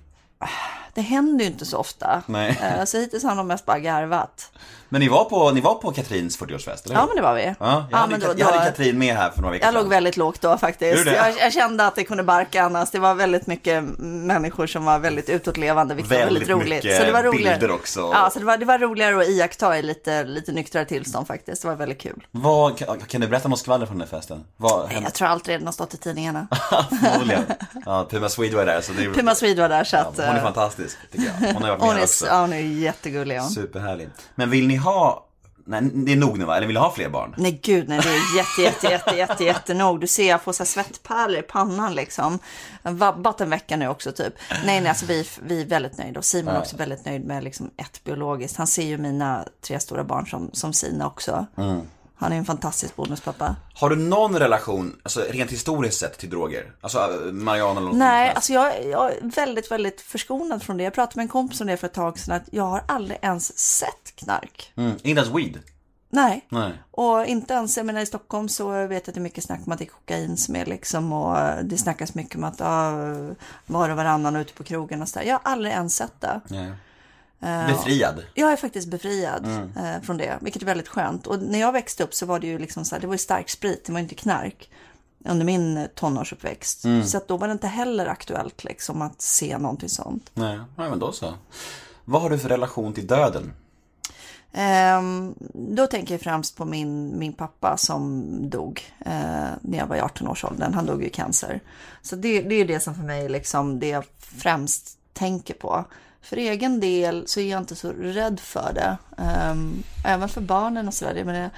Det händer ju inte så ofta. Nej. Eh, Så hittills har nog mest bara garvat. Men ni var på, ni var på Katrins 40-årsfest, eller hur? Ja, men det var vi. Ja, jag, Ja, hade, men då- jag hade Katrin med här för några veckor Jag sedan. låg väldigt lågt då faktiskt. Jag, jag kände att det kunde barka annars. Det var väldigt mycket människor som var väldigt utåtlevande, vilket var Väldigt väldigt roligt. Så det var roligare. bilder också. Ja, så det var, det var roligare att iaktta i lite, lite nyktrare tillstånd faktiskt. Det var väldigt kul. Vad, kan, du berätta något skvaller från den här festen? Vad hände? Jag tror allt redan har stått i tidningarna. Förmodligen. Ja, Puma Swede var där så det. Puma Swede var där så ja, att... Hon är eh, fantastisk, tycker jag. Hon har varit med hon är, också. ja, hon är jättegullig. Ja. Superhärlig. Men vill ni ha, nej det är nog nu va? Eller vill ni ha fler barn? Nej gud nej, det är jätte, jätte, jätte, jätte, jätte nog. Du ser jag får så svettpärlor i pannan liksom. Vabbat en vecka nu också typ. Nej nej, alltså vi, vi är väldigt nöjda och Simon är också väldigt nöjd med liksom ett biologiskt. Han ser ju mina tre stora barn som, som sina också. Han är en fantastisk bonuspappa. Har du någon relation, alltså rent historiskt sett, till droger? Alltså äh, Mariana eller något Nej, sånt alltså jag, jag är väldigt, väldigt förskonad från det. Jag pratade med en kompis om det för ett tag sedan, att jag har aldrig ens sett knark. mm. Inte ens weed? Nej. Nej. Och inte ens, jag menar i Stockholm så vet jag att det är mycket snack om att det är kokain som är liksom och det snackas mycket om att ja, var och varannan ute på krogen och sådär. Jag har aldrig ens sett det. Nej. Befriad? Jag är faktiskt befriad eh, från det, vilket är väldigt skönt. Och när jag växte upp så var det ju liksom så här, det var ju stark sprit, det var inte knark. Under min eh, tonårsuppväxt. Så att då var det inte heller aktuellt liksom att se någonting sånt. Nej, Nej men då så. Vad har du för relation till döden? Ehm, då tänker jag främst på min, min pappa som dog eh, när jag var i 18-årsåldern. Han dog ju i cancer. Så det, det är det som för mig liksom det jag främst tänker på. För egen del så är jag inte så rädd för det. Ehm, även för barnen och sådär. Det,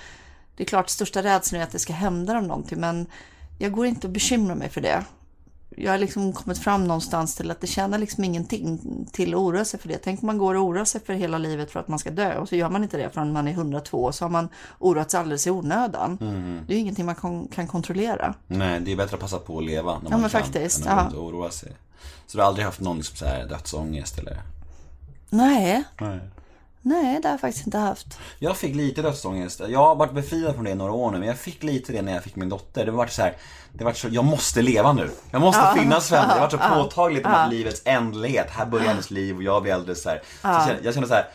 det är klart, största rädslan är att det ska hända dem någonting. Men jag går inte och bekymrar mig för det. Jag har liksom kommit fram någonstans till att det tjänar liksom ingenting till att oroa sig för det. Tänk om man går och oroar sig för hela livet för att man ska dö och så gör man inte det förrän man är 102 och så har man oroat sig alldeles i onödan. Det är ju ingenting man kon- kan kontrollera. Nej, det är bättre att passa på att leva när man men kan faktiskt, än att ja. oroa sig. Så du har aldrig haft någon liksom så här dödsångest eller? Nej, Nej. Nej det har jag faktiskt inte haft. Jag fick lite dödsångest. Jag har varit befriad från det i några år nu, men jag fick lite det när jag fick min dotter. Det var så här, det var så, jag måste leva nu. Jag måste finnas för henne. Det var så påtagligt med livets ändlighet. Här börjar hennes liv och jag blir äldre så här. Så jag, kände, jag kände så här,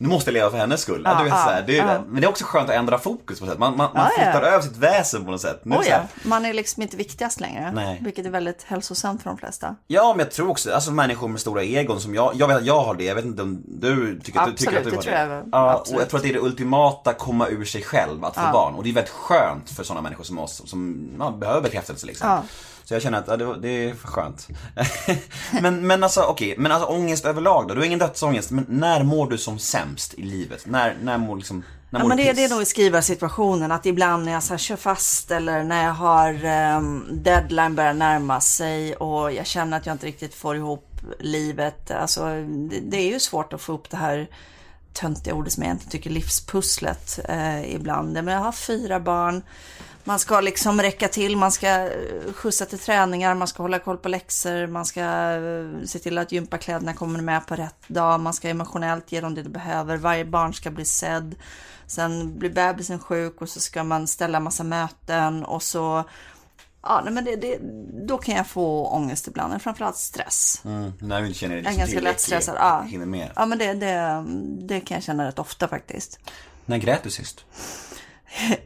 nu måste jag leva för hennes skull. Ja, du vet, så här, det är, Men det är också skönt att ändra fokus på något sätt. Man, man, man Ja, ja. flyttar över sitt väsen på något sätt. Nu, Oh, så ja. Man är liksom inte viktigast längre. Nej. Vilket är väldigt hälsosamt för de flesta. Ja, men jag tror också, alltså människor med stora egon som jag, jag vet att jag har det, jag vet inte om du tycker, du tycker Absolut, att du det har tror det. jag. Ja, och Absolut. jag tror att det är det ultimata, komma ur sig själv, att få barn. Och det är väldigt skönt för sådana människor som oss, som ja, behöver bekräftelse liksom. Så jag känner att ja, det, det är skönt. men, men alltså, okej, men alltså ångest överlag då? Du har ingen dödsångest, men när mår du som sämst i livet? När, när mår liksom, Ja, men det, det är nog i skrivarsituationen att ibland när jag så här kör fast eller när jag har um, deadline börjar närma sig och jag känner att jag inte riktigt får ihop livet. Alltså, det, det är ju svårt att få upp det här töntiga ordet som jag inte tycker livspusslet eh, ibland. Men jag har fyra barn. Man ska liksom räcka till, man ska eh, skjutsa till träningar, man ska hålla koll på läxor, man ska eh, se till att gympakläderna kommer med på rätt dag, man ska emotionellt ge dem det de behöver, varje barn ska bli sedd. Sen blir bebisen sjuk och så ska man ställa massa möten och så Ja, nej, men det, det, då kan jag få ångest ibland, framförallt stress. Mm, när du inte känner dig liksom ganska tillräcklig, lättstressad. Ja. hinner med. Ja, men det, det, det kan jag känna rätt ofta faktiskt. När grät du sist?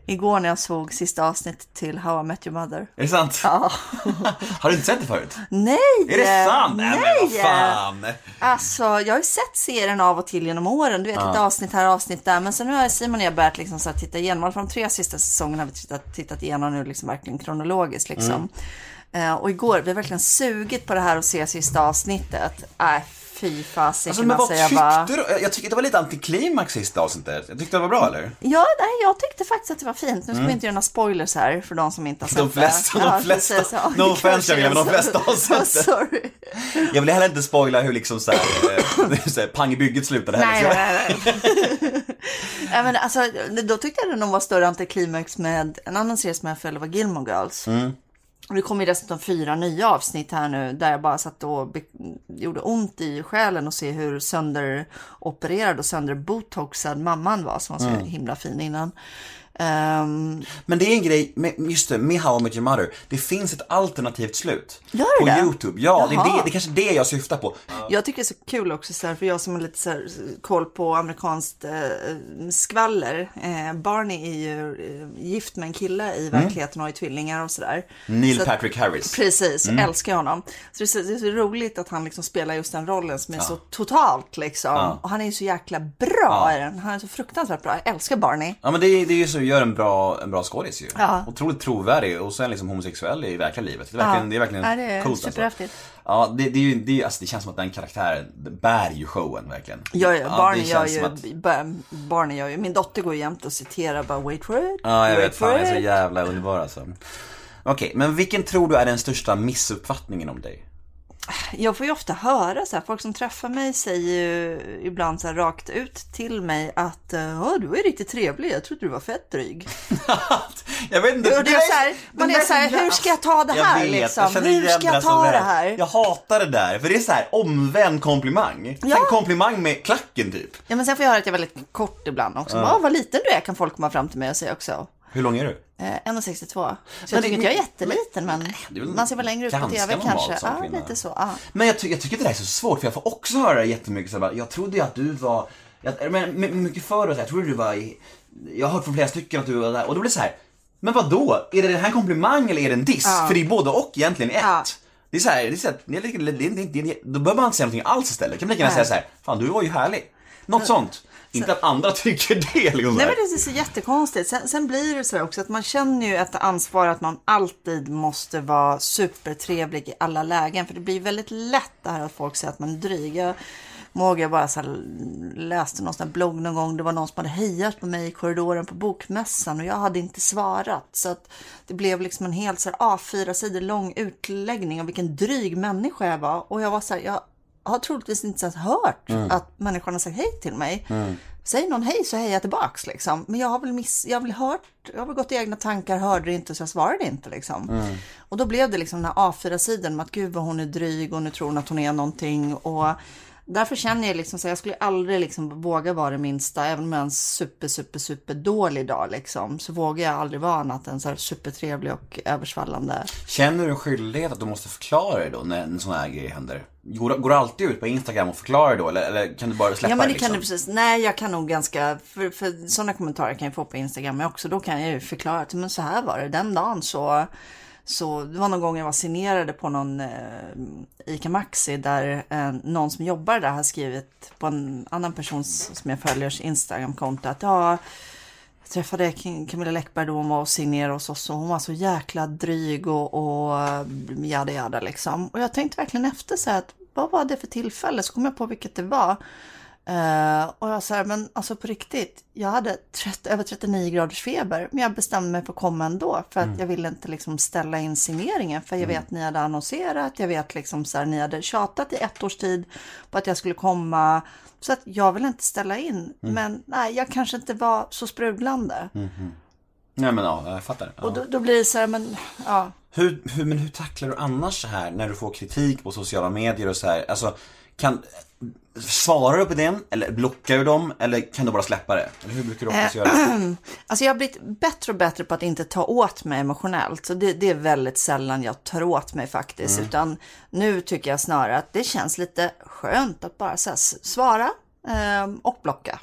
Igår när jag såg sista avsnittet till How I Met Your Mother. Är det sant? Ja. har du inte sett det förut? Nej! Är det sant? Nej! Nej men vad fan! Alltså, jag har ju sett serien av och till genom åren. Du vet, ett avsnitt här, avsnitt där. Men sen nu har Simon och jag börjat liksom så titta igenom. Alla de tre sista säsongerna har vi tittat, tittat igenom nu liksom verkligen kronologiskt liksom. Eh, och igår, vi har verkligen sugit på det här att se sista avsnittet. Äh, fy fasiken Alltså, men vad jag tyckte bara... du? Jag- tyckte det var lite antiklimax sista avsnittet. Jag tyckte det var bra eller? Ja, nej, jag tyckte faktiskt att det var fint. Nu ska vi inte göra några spoilers här för de som inte har sett Mm. De flesta- det. de flesta- ja. no offense, men de så. flesta har sett det. Sorry. Jag vill heller inte spoila hur liksom såhär, eh, så här, pang i bygget slutade Nej, heller. nej, nej. nej. nej men alltså, då tyckte jag det nog var större antiklimax med en annan serie som jag följde var Gilmore Girls. Och det kommer ju dessutom fyra nya avsnitt här nu där jag bara satt och gjorde ont i själen och se hur sönderopererad och sönderbotoxad mamman var som var så himla fin innan. Ehm, Men det är en grej, just det, med How I Met Your Mother. Det finns ett alternativt slut. Gör På det? YouTube. Ja, det är, det, det är kanske det jag syftar på. Jag tycker det är så kul också, så här, för jag som har lite så här, koll på amerikanskt eh, skvaller. Eh, Barney är ju eh, gift med en kille i verkligheten och har tvillingar och sådär. Neil Så att- Patrick Harris. Precis, älskar honom. Så det är, så det är så roligt att han liksom spelar just den rollen som är så totalt liksom. Och han är ju så jäkla bra i den. Han är så fruktansvärt bra. Jag älskar Barney. Ja men det är, det är ju så göra en bra, en bra skådis ju. Ja. Otroligt trovärdig och sen liksom homosexuell i verkliga livet. Det är verkligen, det är verkligen Ja, det är coolt superhäftigt. Alltså. Ja, det, det, är ju, det, alltså, det känns som att den karaktären bär ju showen verkligen. Ja, ja, Barney det gör att- Bar- Barney gör ju, min dotter går ju jämt och citerar bara wait for it. Ja, jag wait vet. Fan, jag är så it." jävla underbar alltså. Okej, men vilken tror du är den största missuppfattningen om dig? Jag får ju ofta höra så här, folk som träffar mig säger ju ibland så här rakt ut till mig att "Ja, du är riktigt trevlig, jag trodde du var fett dryg. jag vet inte. Och det är så här, man är så här, hur ska jag ta det här, liksom? Hur ska jag ta det här? Jag hatar det där, för det är så här omvänd komplimang. Ja. En komplimang med klacken typ. Ja men sen får jag höra att jag är väldigt kort ibland också. Ja. vad liten du är kan folk komma fram till mig och säga också. Hur lång är du? Eh, 1,62. Så jag Men tycker inte jag är jätteliten men väl man ser väl längre ut på tv kanske. som Ja, lite så. Ja. Men jag, ty- jag tycker det där är så svårt för jag får också höra jättemycket så här, jag trodde ju att du var, jag, men my- mycket förr och så här, jag trodde du var i, jag har hört från flera stycken att du var där och då blir det så här, men vad då? Är det den här komplimang eller är det en diss? För det är både och egentligen ett. Ja. Det är så här, det är så här, det är, det är, det är, det är, då behöver man inte säga någonting alls istället. kan man lika gärna säga så här, fan du var ju härlig. Något sånt. Inte att andra tycker det liksom. Nej men det är så jättekonstigt. Sen, sen blir det så också att man känner ju ett ansvar att man alltid måste vara supertrevlig i alla lägen. För det blir väldigt lätt det här att folk säger att man är dryg. Jag ihåg jag bara så här, läste någon sån här blogg någon gång. Det var någon som hade hejat på mig i korridoren på bokmässan och jag hade inte svarat. Så att det blev liksom en helt så här A4 sidor lång utläggning om vilken dryg människa jag var. Och jag var så här, jag har troligtvis inte ens hört att människan har sagt hej till mig. Säger någon hej så hejar jag tillbaks liksom. Men jag har väl miss, jag har väl hört, jag har väl gått i egna tankar, hörde det inte så jag svarade inte liksom. Och då blev det liksom den här A4-sidan med att gud vad hon är dryg och nu tror hon att hon är någonting. Och därför känner jag liksom så jag skulle aldrig liksom våga vara det minsta, även om jag är en super, super, super dålig dag liksom. Så vågar jag aldrig vara annat än så här supertrevlig och översvallande. Känner du en skyldighet att du måste förklara dig då när en sån här grej händer? Går, går du alltid ut på Instagram och förklarar då eller, eller kan du bara släppa Ja men det liksom? kan du precis. Nej jag kan nog ganska, för, för sådana kommentarer kan jag få på Instagram också. Då kan jag ju förklara att men så här var det den dagen så. Så det var någon gång jag var signerade på någon eh, ICA Maxi där eh, någon som jobbar där har skrivit på en annan persons som jag följers Instagramkonto att ja, träffade Camilla Läckberg då hon var och signerade hos oss och hon var så jäkla dryg och, och eh, jada jada liksom. Och jag tänkte verkligen efter så här att vad var det för tillfälle? Så kom jag på vilket det var. Eh, och jag sa, men alltså på riktigt, jag hade 30, över 39 graders feber, men jag bestämde mig för att komma ändå, för att jag ville inte liksom ställa in signeringen, för jag vet att ni hade annonserat, jag vet liksom så här, ni hade tjatat i ett års tid på att jag skulle komma, så att jag vill inte ställa in, men nej, jag kanske inte var så sprudlande. Nej men ja, jag fattar. Ja. Och då, då blir det så här, men ja, Hur, hur, men hur tacklar du annars så här när du får kritik på sociala medier och så här? Alltså, kan, svarar du på den? Eller blockar du dem? Eller kan du bara släppa det? Eller hur brukar du oftast göra? Alltså jag har blivit bättre och bättre på att inte ta åt mig emotionellt. Så det, det är väldigt sällan jag tar åt mig faktiskt. Utan nu tycker jag snarare att det känns lite skönt att bara så svara eh, och blocka.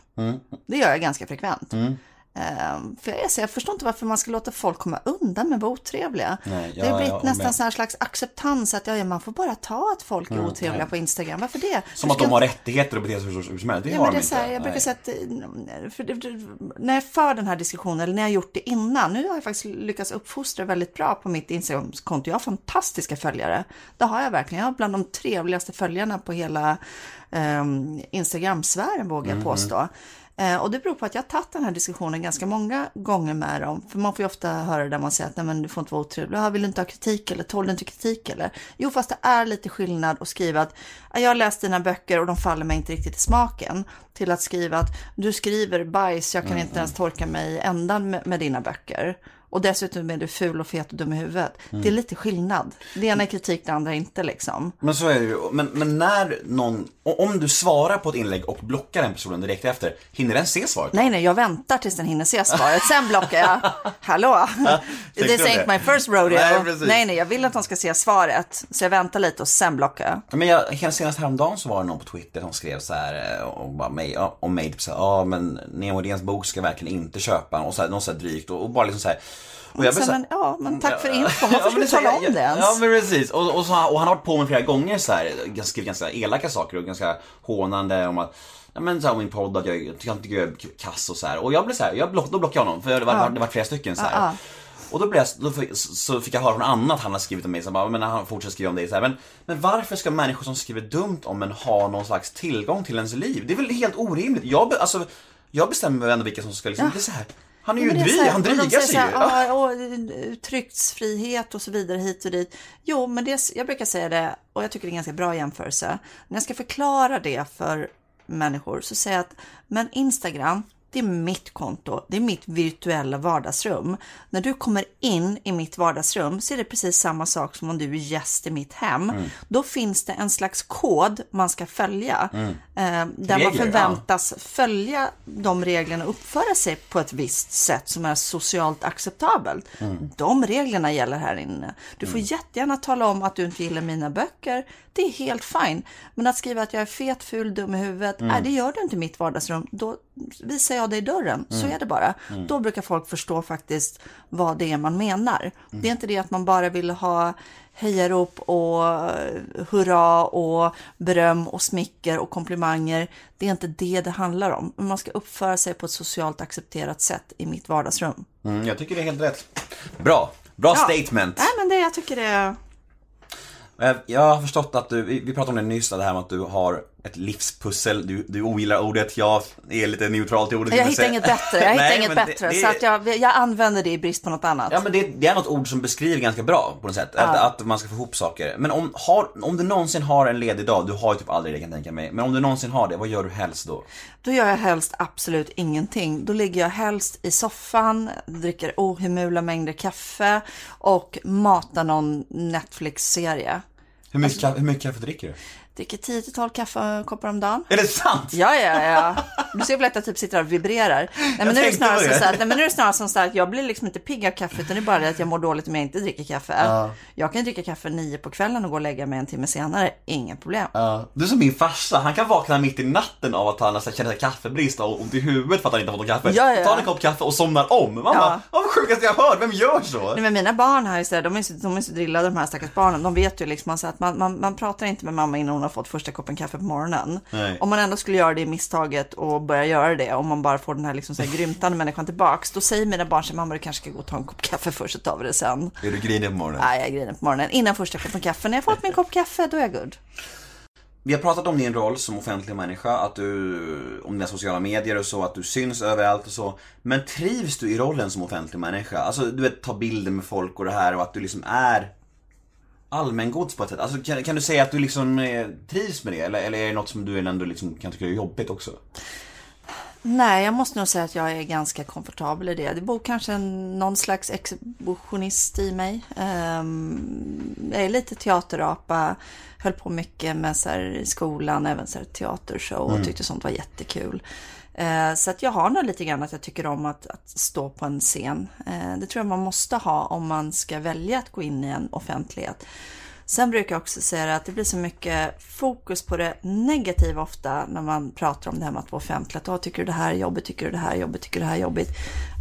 Det gör jag ganska frekvent. Ehm, för jag, så- jag förstår inte varför man ska låta folk komma undan med att vara otrevliga. Nej, det har ja, blivit håller nästan här slags acceptans att ja, ja, man får bara ta att folk är otrevliga på Instagram. Varför det? Som Du att de ska- har rättigheter att bete sig hur som helst. Det Ja, har men de det så här, inte. jag brukar Nej. säga att eh, för när jag för den här diskussionen, eller när jag gjort det innan, nu har jag faktiskt lyckats uppfostra väldigt bra på mitt Instagramkonto. Jag har fantastiska följare. Det har jag verkligen. Jag har bland de trevligaste följarna på hela um, Instagram-sfären, vågar jag påstå. Eh, och det beror på att jag har tagit den här diskussionen ganska många gånger med dem. För man får ju ofta höra det där man säger att Nej, men du får inte vara otrevlig. Vill du inte ha kritik eller tål du inte kritik eller? Jo, fast det är lite skillnad att skriva att "Ah, jag har läst dina böcker och de faller mig inte riktigt i smaken. Till att skriva att du skriver bajs, jag kan inte ens torka mig ändan med, med dina böcker. Och dessutom är du ful och fet och dum i huvudet. Det är lite skillnad. Det ena är kritik, det andra inte liksom. Men så är det ju. Men, men när någon, om du svarar på ett inlägg och blockar den personen direkt efter, hinner den se svaret? Nej, nej, jag väntar tills den hinner se svaret. Sen blockar jag. Hallå? This ain't det? my first rodeo. Nej, precis. nej, nej, jag vill att de ska se svaret. Så jag väntar lite och sen blockar jag. Men jag, senast häromdagen så var det någon på Twitter som skrev så här eh, och bara mig, om mig, typ så här, ja men Nemo Hedéns bok ska jag verkligen inte köpa och så här, något så här drygt och, och bara liksom så här. Och jag så här, men, ja, men tack för info. Ja, Varför skulle du tala om det ens? Ja men precis. Och, och, så, och han har varit på mig flera gånger så här, ganska- skrivit ganska elaka saker och ganska hånande om att Ja men så här, om min podd att jag tycker han tycker jag är kass och så här. Och jag blev så här, jag block, då blockade jag honom för det var, det var flera stycken så här. Ja, Och då, blev jag, då fick, så fick jag höra från annat han har skrivit om mig, så bara, men han fortsätter skriva om dig så här, men, men varför ska människor som skriver dumt om en ha någon slags tillgång till ens liv? Det är väl helt orimligt? Jag, alltså, jag bestämmer ändå vilka som ska liksom, det är så här. Han är ju Ja, dryg, han drygar sig ju. "Ja, och, eh, Trycksfrihet och så vidare hit och dit. Jo, men det, jag brukar säga det, och jag tycker det är en ganska bra jämförelse. När jag ska förklara det för människor så säger jag att, men Instagram, det är mitt konto, det är mitt virtuella vardagsrum. När du kommer in i mitt vardagsrum så är det precis samma sak som om du är gäst i mitt hem. Mm. Då finns det en slags kod man ska följa. Eh, där man Mm. Regler, ja. förväntas följa de reglerna och uppföra sig på ett visst sätt som är socialt acceptabelt. Mm. De reglerna gäller här inne. Du får jättegärna tala om att du inte gillar mina böcker. Det är helt fine. Men att skriva att jag är fet, ful, dum i huvudet. Mm. Nej, det gör du inte i mitt vardagsrum. Då visar jag dig dörren. Så Mm. är det bara. Då brukar folk förstå faktiskt vad det är man menar. Det är inte det att man bara vill ha hejarop och hurra och beröm och smicker och komplimanger. Det är inte det det handlar om. Man ska uppföra sig på ett socialt accepterat sätt i mitt vardagsrum. Mm, jag tycker det är helt rätt. Bra, bra Ja. statement. Nej, men det jag tycker det är... Jag har förstått att du, vi pratade om det nyss, det här med att du har ett livspussel, du, du ogillar ordet, jag är lite neutral till ordet. Jag hittar inget bättre. Jag hittar Nej, inget men det- bättre. det- Så att jag, jag använder det i brist på något annat. Ja men det, det är något ord som beskriver ganska bra på något sätt, att, att man ska få ihop saker. Men om, har, om du någonsin har en ledig dag, du har ju typ aldrig det kan jag tänka mig, men om du någonsin har det, vad gör du helst då? Då gör jag helst absolut ingenting. Då ligger jag helst i soffan, dricker ohemula mängder kaffe och matar någon Netflix-serie. Hur mycket, kaffe, hur mycket kaffe dricker du? Dricker 10-12 kaffekoppar om dagen. Är det sant? Ja, ja, ja. Du ser väl att jag typ sitter där och vibrerar. Nej, men nu är det snarare så, det. så, att, nej, men nu är det snarare som så här att jag blir liksom inte pigg av kaffe, utan det är bara det att jag mår dåligt om jag inte dricker kaffe. Jag kan dricka kaffe nio på kvällen och gå och lägga mig en timme senare. Inga problem. Ja. Du är som min farsa, han kan vakna mitt i natten av att han nästan känner kaffebrist och ont i huvudet för att han inte har fått någon kaffe. Ja, ja. Tar en kopp kaffe och somnar om. Man Ja. vad sjukaste jag hört, vem gör så? Nej, men mina barn här, så här, de, är så, de är så drillade de här stackars barnen. De vet ju liksom alltså att man, man, man pratar inte med mamma innan hon har fått första koppen kaffe på morgonen. Nej. Om man ändå skulle göra det misstaget och börja göra det, om man bara får den här liksom så här grymtande människan tillbaks, då säger mina barn så mamma du kanske ska gå och ta en kopp kaffe först och tar vi det sen. Är du grinig på morgonen? Nej, jag griner på morgonen. Innan första koppen kaffe. När jag fått min kopp kaffe, då är jag good. Vi har pratat om din roll som offentlig människa, att du, om dina sociala medier och så, att du syns överallt och så. Men trivs du i rollen som offentlig människa? Alltså du vet, ta bilder med folk och det här och att du liksom är allmängods på ett sätt. Alltså kan, kan du säga att du liksom eh, trivs med det? Eller, eller är det något som du ändå liksom kan tycka är jobbigt också? Nej, jag måste nog säga att jag är ganska komfortabel i det. Det bor kanske en, någon slags exhibitionist i mig. Ehm, jag är lite teaterapa, höll på mycket med så här, i skolan, även så här, teatershow och tyckte sånt var jättekul. Eh, så att jag har nog lite grann att jag tycker om att, att stå på en scen. Eh, det tror jag man måste ha om man ska välja att gå in i en offentlighet. Sen brukar jag också säga att det blir så mycket fokus på det negativa ofta när man pratar om det här med att vara offentlig. Att, tycker du det här är jobbigt? Tycker du det här är jobbigt? Tycker du det här är jobbigt?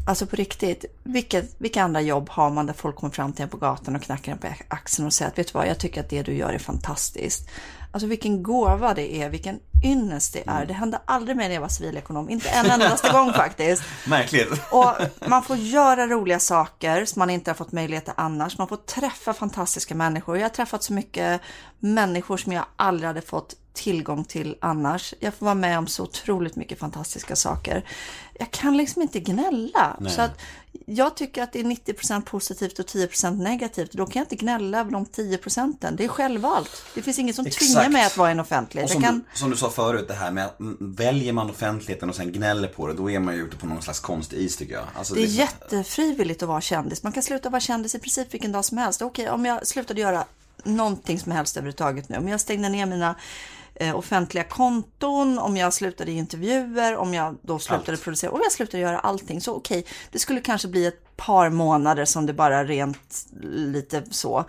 Alltså på riktigt, vilket, vilka andra jobb har man där folk kommer fram till en på gatan och knackar en på axeln och säger att vet du vad, jag tycker att det du gör är fantastiskt. Alltså vilken gåva det är, vilken ynnest det är. Det hände aldrig mer när jag var civilekonom, inte en endaste gång faktiskt. Märkligt. Och man får göra roliga saker som man inte har fått möjlighet till annars. Man får träffa fantastiska människor. Jag har träffat så mycket människor som jag aldrig hade fått tillgång till annars. Jag får vara med om så otroligt mycket fantastiska saker. Jag kan liksom inte gnälla. Så att jag tycker att det är 90% positivt och 10% negativt. Då kan jag inte gnälla över de 10 procenten. Det är självvalt. Det finns ingen som tvingar Exakt. mig att vara en offentlig. Och Jag som, kan... du, som du sa förut, det här med att väljer man offentligheten och sen gnäller på det, då är man ju ute på någon slags konstig is tycker jag. Alltså, Det är jättefrivilligt att vara kändis. Man kan sluta vara kändis i princip vilken dag som helst. Okej, om jag slutade göra någonting som helst överhuvudtaget nu. Om jag stängde ner mina eh, offentliga konton, om jag slutade i intervjuer, om jag då slutade Allt. producera, om jag slutade göra allting. Så okej, det skulle kanske bli ett par månader som det bara rent lite så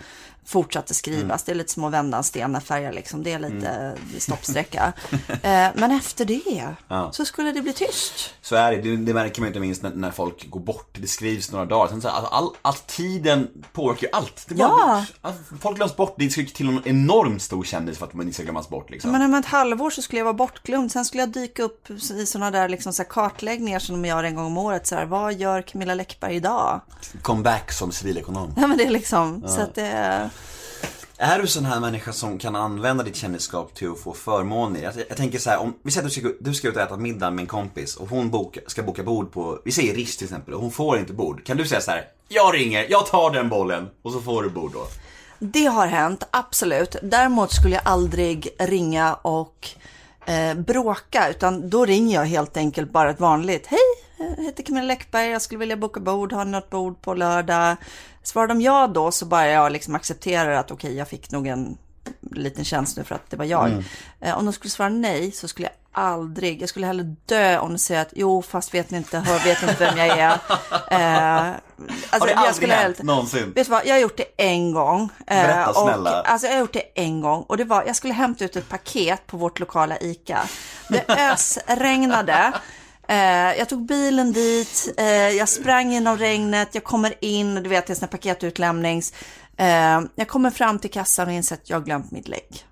fortsatte skrivas. Mm. Det är lite små vändan stenar färger liksom. Det är lite stoppsträcka. eh, men efter det så skulle det bli tyst. Så är det, det, det märker man inte minst när, när folk går bort, det skrivs några dagar. Sen så, alltså, all, all tiden påverkar ju allt. Det bara, Ja. alltså, folk glöms bort, det ska till en enormt stor kändis för att man inte ska glömmas bort liksom. Men om ett halvår så skulle jag vara bortglömd. Sen skulle jag dyka upp i sådana där liksom så kartläggningar som de gör en gång om året. Så här, vad gör Camilla Läckberg idag? Comeback som civilekonom. Ja men det är liksom, så att det... Är du sån här människa som kan använda ditt kändisskap till att få förmåner? Jag, jag tänker så här, om vi säger att du ska, du ska ut och äta middag med en kompis och hon boka, ska boka bord på, vi säger Rish till exempel, och hon får inte bord. Kan du säga så här, jag ringer, jag tar den bollen och så får du bord då? Det har hänt, absolut. Däremot skulle jag aldrig ringa och eh, bråka, utan då ringer jag helt enkelt bara ett vanligt. Hej, jag heter Camilla Läckberg, jag skulle vilja boka bord, har ni något bord på lördag? Svarar de ja då så bara jag liksom accepterar att okej, jag fick nog en liten chans nu för att det var jag. Eh, om de skulle svara nej så skulle jag aldrig, jag skulle hellre dö om de säger att jo, fast vet ni inte, hör, vet inte vem jag är. Eh, alltså, Har det jag aldrig skulle hänt någonsin? Vet du vad, jag har gjort det en gång. Eh, Berätta, och, snälla. Alltså jag har gjort det en gång och det var, jag skulle hämta ut ett paket på vårt lokala ICA. Det ösregnade. Eh, jag tog bilen dit, eh, jag sprang genom regnet, jag kommer in, du vet det är sån här paketutlämnings. Eh, jag kommer fram till kassan och inser att jag har glömt mitt lägg.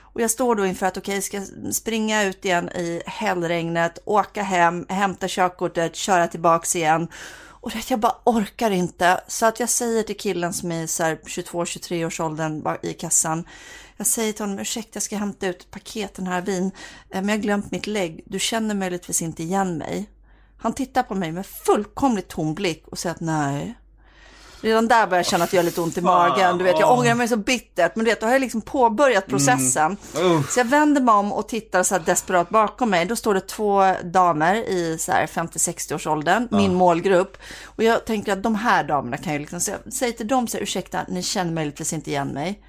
Och jag står då inför att okej, ska jag springa ut igen i hällregnet, åka hem, hämta körkortet, köra tillbaks igen. Och det, jag bara orkar inte. Så att jag säger till killen som är i så 22-23 års åldern i kassan. Jag säger till honom, ursäkta jag ska hämta ut ett paket den här vin. eh, Men jag har glömt mitt lägg. Du känner möjligtvis inte igen mig. Han tittar på mig med fullkomligt tom blick och säger att nej. Redan där börjar jag känna att jag har lite ont i magen. Du vet, jag ångrar mig så bittert. Men du vet, då har jag liksom påbörjat processen. Så jag vänder mig om och tittar så här desperat bakom mig. Då står det två damer i så här 50-60 års åldern, min målgrupp. Och jag tänker att de här damerna kan ju liksom, så jag säger till dem så här, ursäkta, ni känner möjligtvis inte igen mig.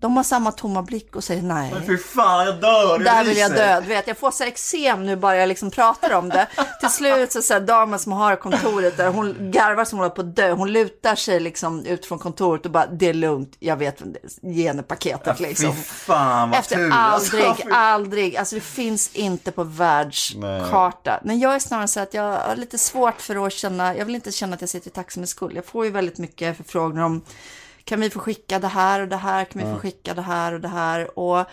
De har samma tomma blick och säger nej. Fy fan, jag dör! Där vill jag dö. Vet, jag får så eksem nu bara jag liksom pratar om det. Till slut så, så här, damen som har kontoret där, hon garvar som hon håller på att dö. Hon lutar sig liksom ut från kontoret och bara, det är lugnt, jag vet. Ge henne paketet liksom. Fy fan vad Efter tur. aldrig, Alltså, aldrig, alltså det finns inte på världskarta. Men jag är snarare så att jag har lite svårt för att känna, jag vill inte känna att jag sitter i taxi med skuld. Jag får ju väldigt mycket förfrågningar om, kan vi få skicka det här och det här, kan vi få skicka det här och det här. Och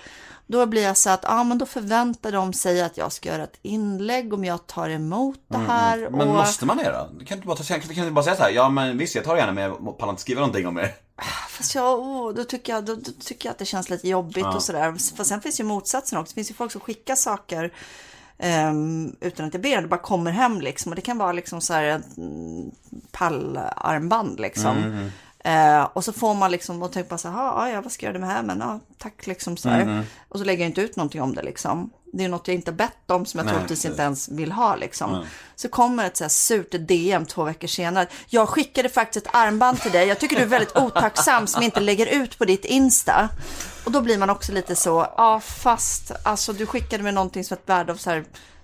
då blir jag så att, ja men då förväntar de sig att jag ska göra ett inlägg om jag tar emot det här. Mm, Men och... måste man det då? Kan du inte bara, ta, kan, kan du bara säga så här, ja men visst jag tar gärna med, jag pallar inte skriva någonting om det. Fast jag, åh, då, tycker jag, då, då tycker jag att det känns lite jobbigt och sådär. För sen finns ju motsatsen också. Det finns ju folk som skickar saker ehm, utan att jag ber. Det bara kommer hem liksom. Och det kan vara liksom så här ett mm, pallarmband liksom. Eh, och så får man liksom och tänker bara så här, "Ja, vad ska jag göra det med här? Men ja, tack liksom så här. Och så lägger jag inte ut någonting om det liksom. Det är något jag inte bett om som jag Nej, troligtvis inte ens vill ha liksom. Så kommer ett så här surt DM två veckor senare. Jag skickade faktiskt ett armband till dig. Jag tycker du är väldigt otacksam som inte lägger ut på ditt Insta. Och då blir man också lite så, ja fast alltså du skickade mig någonting som ett värde av så här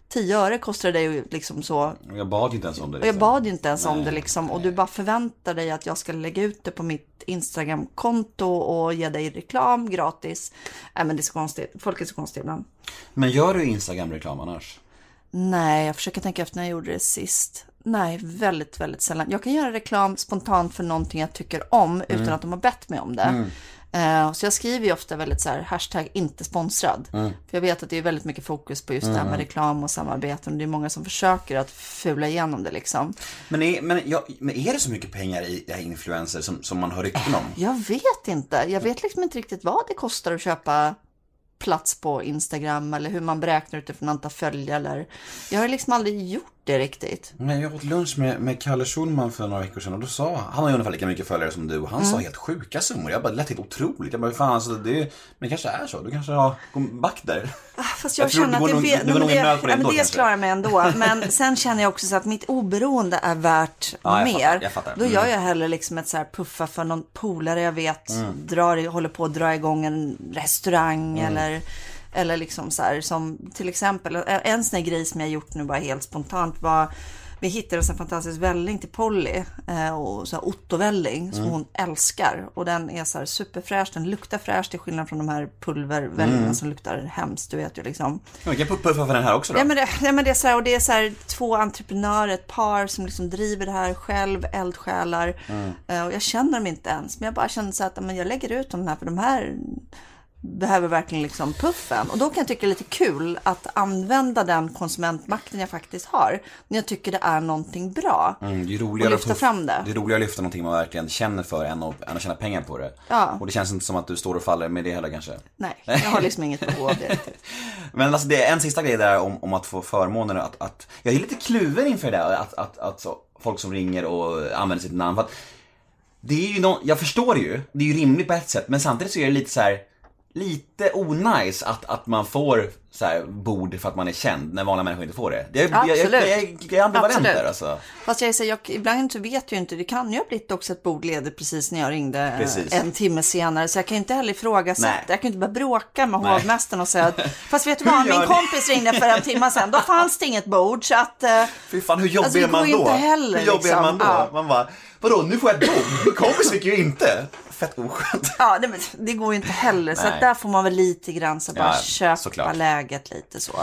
10 öre kostar det ju liksom så. Jag bad inte ens om det. Och jag liksom. bad ju inte ens om Nej, det liksom. Och du bara förväntar dig att jag ska lägga ut det på mitt Instagram-konto och ge dig reklam gratis. Nej men det är så konstigt. Folk är så konstiga ibland. Men gör du Instagram-reklam annars? Nej, jag försöker tänka efter när jag gjorde det sist. Nej, väldigt, väldigt sällan. Jag kan göra reklam spontant för någonting jag tycker om utan att de har bett mig om det. Eh, så jag skriver ju ofta väldigt så här, hashtag inte sponsrad. För jag vet att det är väldigt mycket fokus på just det här med reklam och samarbeten. Och det är många som försöker att fula igenom det liksom. Men är, men, ja, men är det så mycket pengar i det här influencer som, som man har rykten om? Jag vet inte. Jag vet liksom inte riktigt vad det kostar att köpa plats på Instagram eller hur man beräknar utifrån antal följare. Jag har liksom aldrig gjort det riktigt. Men jag åt lunch med, med Kalle Schulman för några veckor sedan och då sa han, han har ju ungefär lika mycket följare som du och han Mm. sa helt sjuka summor. Jag bara, det lät helt otroligt. Jag bara, fan alltså det, men det kanske är så. Du kanske har gått back där. Fast jag, Jag känner att det, vet, det på det ja, men ändå, det kanske. klarar mig ändå. Men sen känner jag också så att mitt oberoende är värt Ja, mer. fattar, fattar. Då Mm. gör jag hellre liksom ett så här puffa för någon polare jag vet drar, i- håller på att dra igång en restaurang Mm. eller eller liksom så här som till exempel en sån här grej som jag gjort nu bara helt spontant var vi hittade en sån här fantastisk välling till Polly eh, och så här Otto-välling som hon älskar och den är så här superfräsch, den luktar fräscht till skillnad från de här pulvervällingarna som luktar hemskt, du vet ju liksom. Vi kan puffa för den här också då. Ja men, det, ja, men det är så här, och det är så här två entreprenörer, ett par som liksom driver det här själv, eldsjälar. Eh, och jag känner dem inte ens, men jag bara känner så att men jag lägger ut de här för de här behöver verkligen liksom puffen. Och då kan jag tycka det är lite kul att använda den konsumentmakten jag faktiskt har när jag tycker det är någonting bra. Mm, det är roligare och lyfta att fram det. Det är roligare att lyfta någonting man verkligen känner för än att, än att tjäna pengar på det. Ja. Och det känns inte som att du står och faller med det heller kanske. Nej, jag har liksom inget behov av det. Men alltså det är en sista grej där om, om att få förmånen att, att jag är lite kluven inför det där att, att, att så, folk som ringer och använder sitt namn. För att det är ju nå jag förstår ju, det är ju rimligt på ett sätt, men samtidigt så är det lite så här lite onajs att, att man får så här, bord för att man är känd när vanliga människor inte får det. det är, jag, Absolut. jag, jag, jag är ambivalent Absolut. där alltså. Fast jag säger, jag, ibland så vet jag ju inte, det kan ju ha blivit också ett bord ledigt precis när jag ringde eh, Precis. en timme senare. Så jag kan ju inte heller ifrågasätta, Nej. jag kan ju inte börja bråka med hovmästaren och säga att, fast vet du vad, min kompis ringde för en timme sedan, då fanns det inget bord så att eh, Fy fan hur jobbig Alltså, är man då? inte heller, hur jobbig är liksom. man då? Ja. Man bara, vadå nu får jag ett bord? Min kompis fick ju inte. Fett oskönt. ja, det, det går ju inte heller. Så där får man väl lite grann så bara Ja, köpa såklart. läget lite så.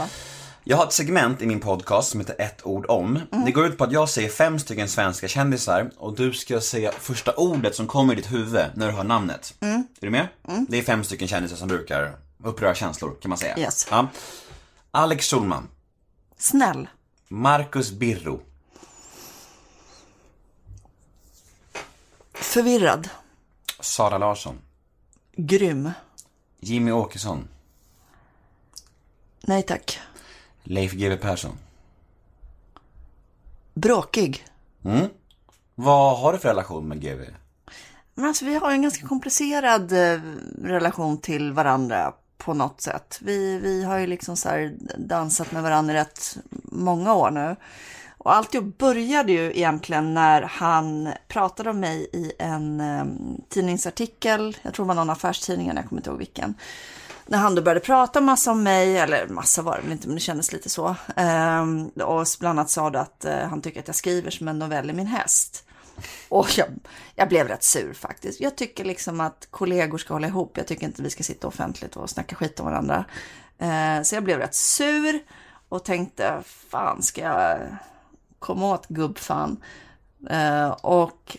Jag har ett segment i min podcast som heter ett ord om. Mm. Det går ut på att jag säger fem stycken svenska kändisar och du ska säga första ordet som kommer i ditt huvud när du hör namnet. Mm. Är du med? Det är fem stycken kändisar som brukar uppröra känslor kan man säga. Yes. Ja. Alex Schulman, Snäll, Marcus Birro, förvirrad, Sara Larsson, grym, Jimmy Åkesson, nej tack, Leif GW Persson. bråkig. Vad har du för relation med GW? Men alltså, vi har en ganska komplicerad eh, relation till varandra på något sätt. Vi, vi har ju liksom så dansat med varandra rätt många år nu. Och alltihop började ju egentligen när han pratade om mig i en eh, tidningsartikel. Jag tror det var någon affärstidning, jag kommer inte ihåg vilken. När han då började prata massa om mig, eller massa var det väl inte, men det kändes lite så. Ehm, och bland annat sa du att eh, han tycker att jag skriver som en novell i min häst. Och jag, jag blev rätt sur faktiskt. Jag tycker liksom att kollegor ska hålla ihop. Jag tycker inte vi ska sitta offentligt och snacka skit om varandra. Eh, så jag blev rätt sur och tänkte, fan ska jag komma åt gubbfan? Eh, och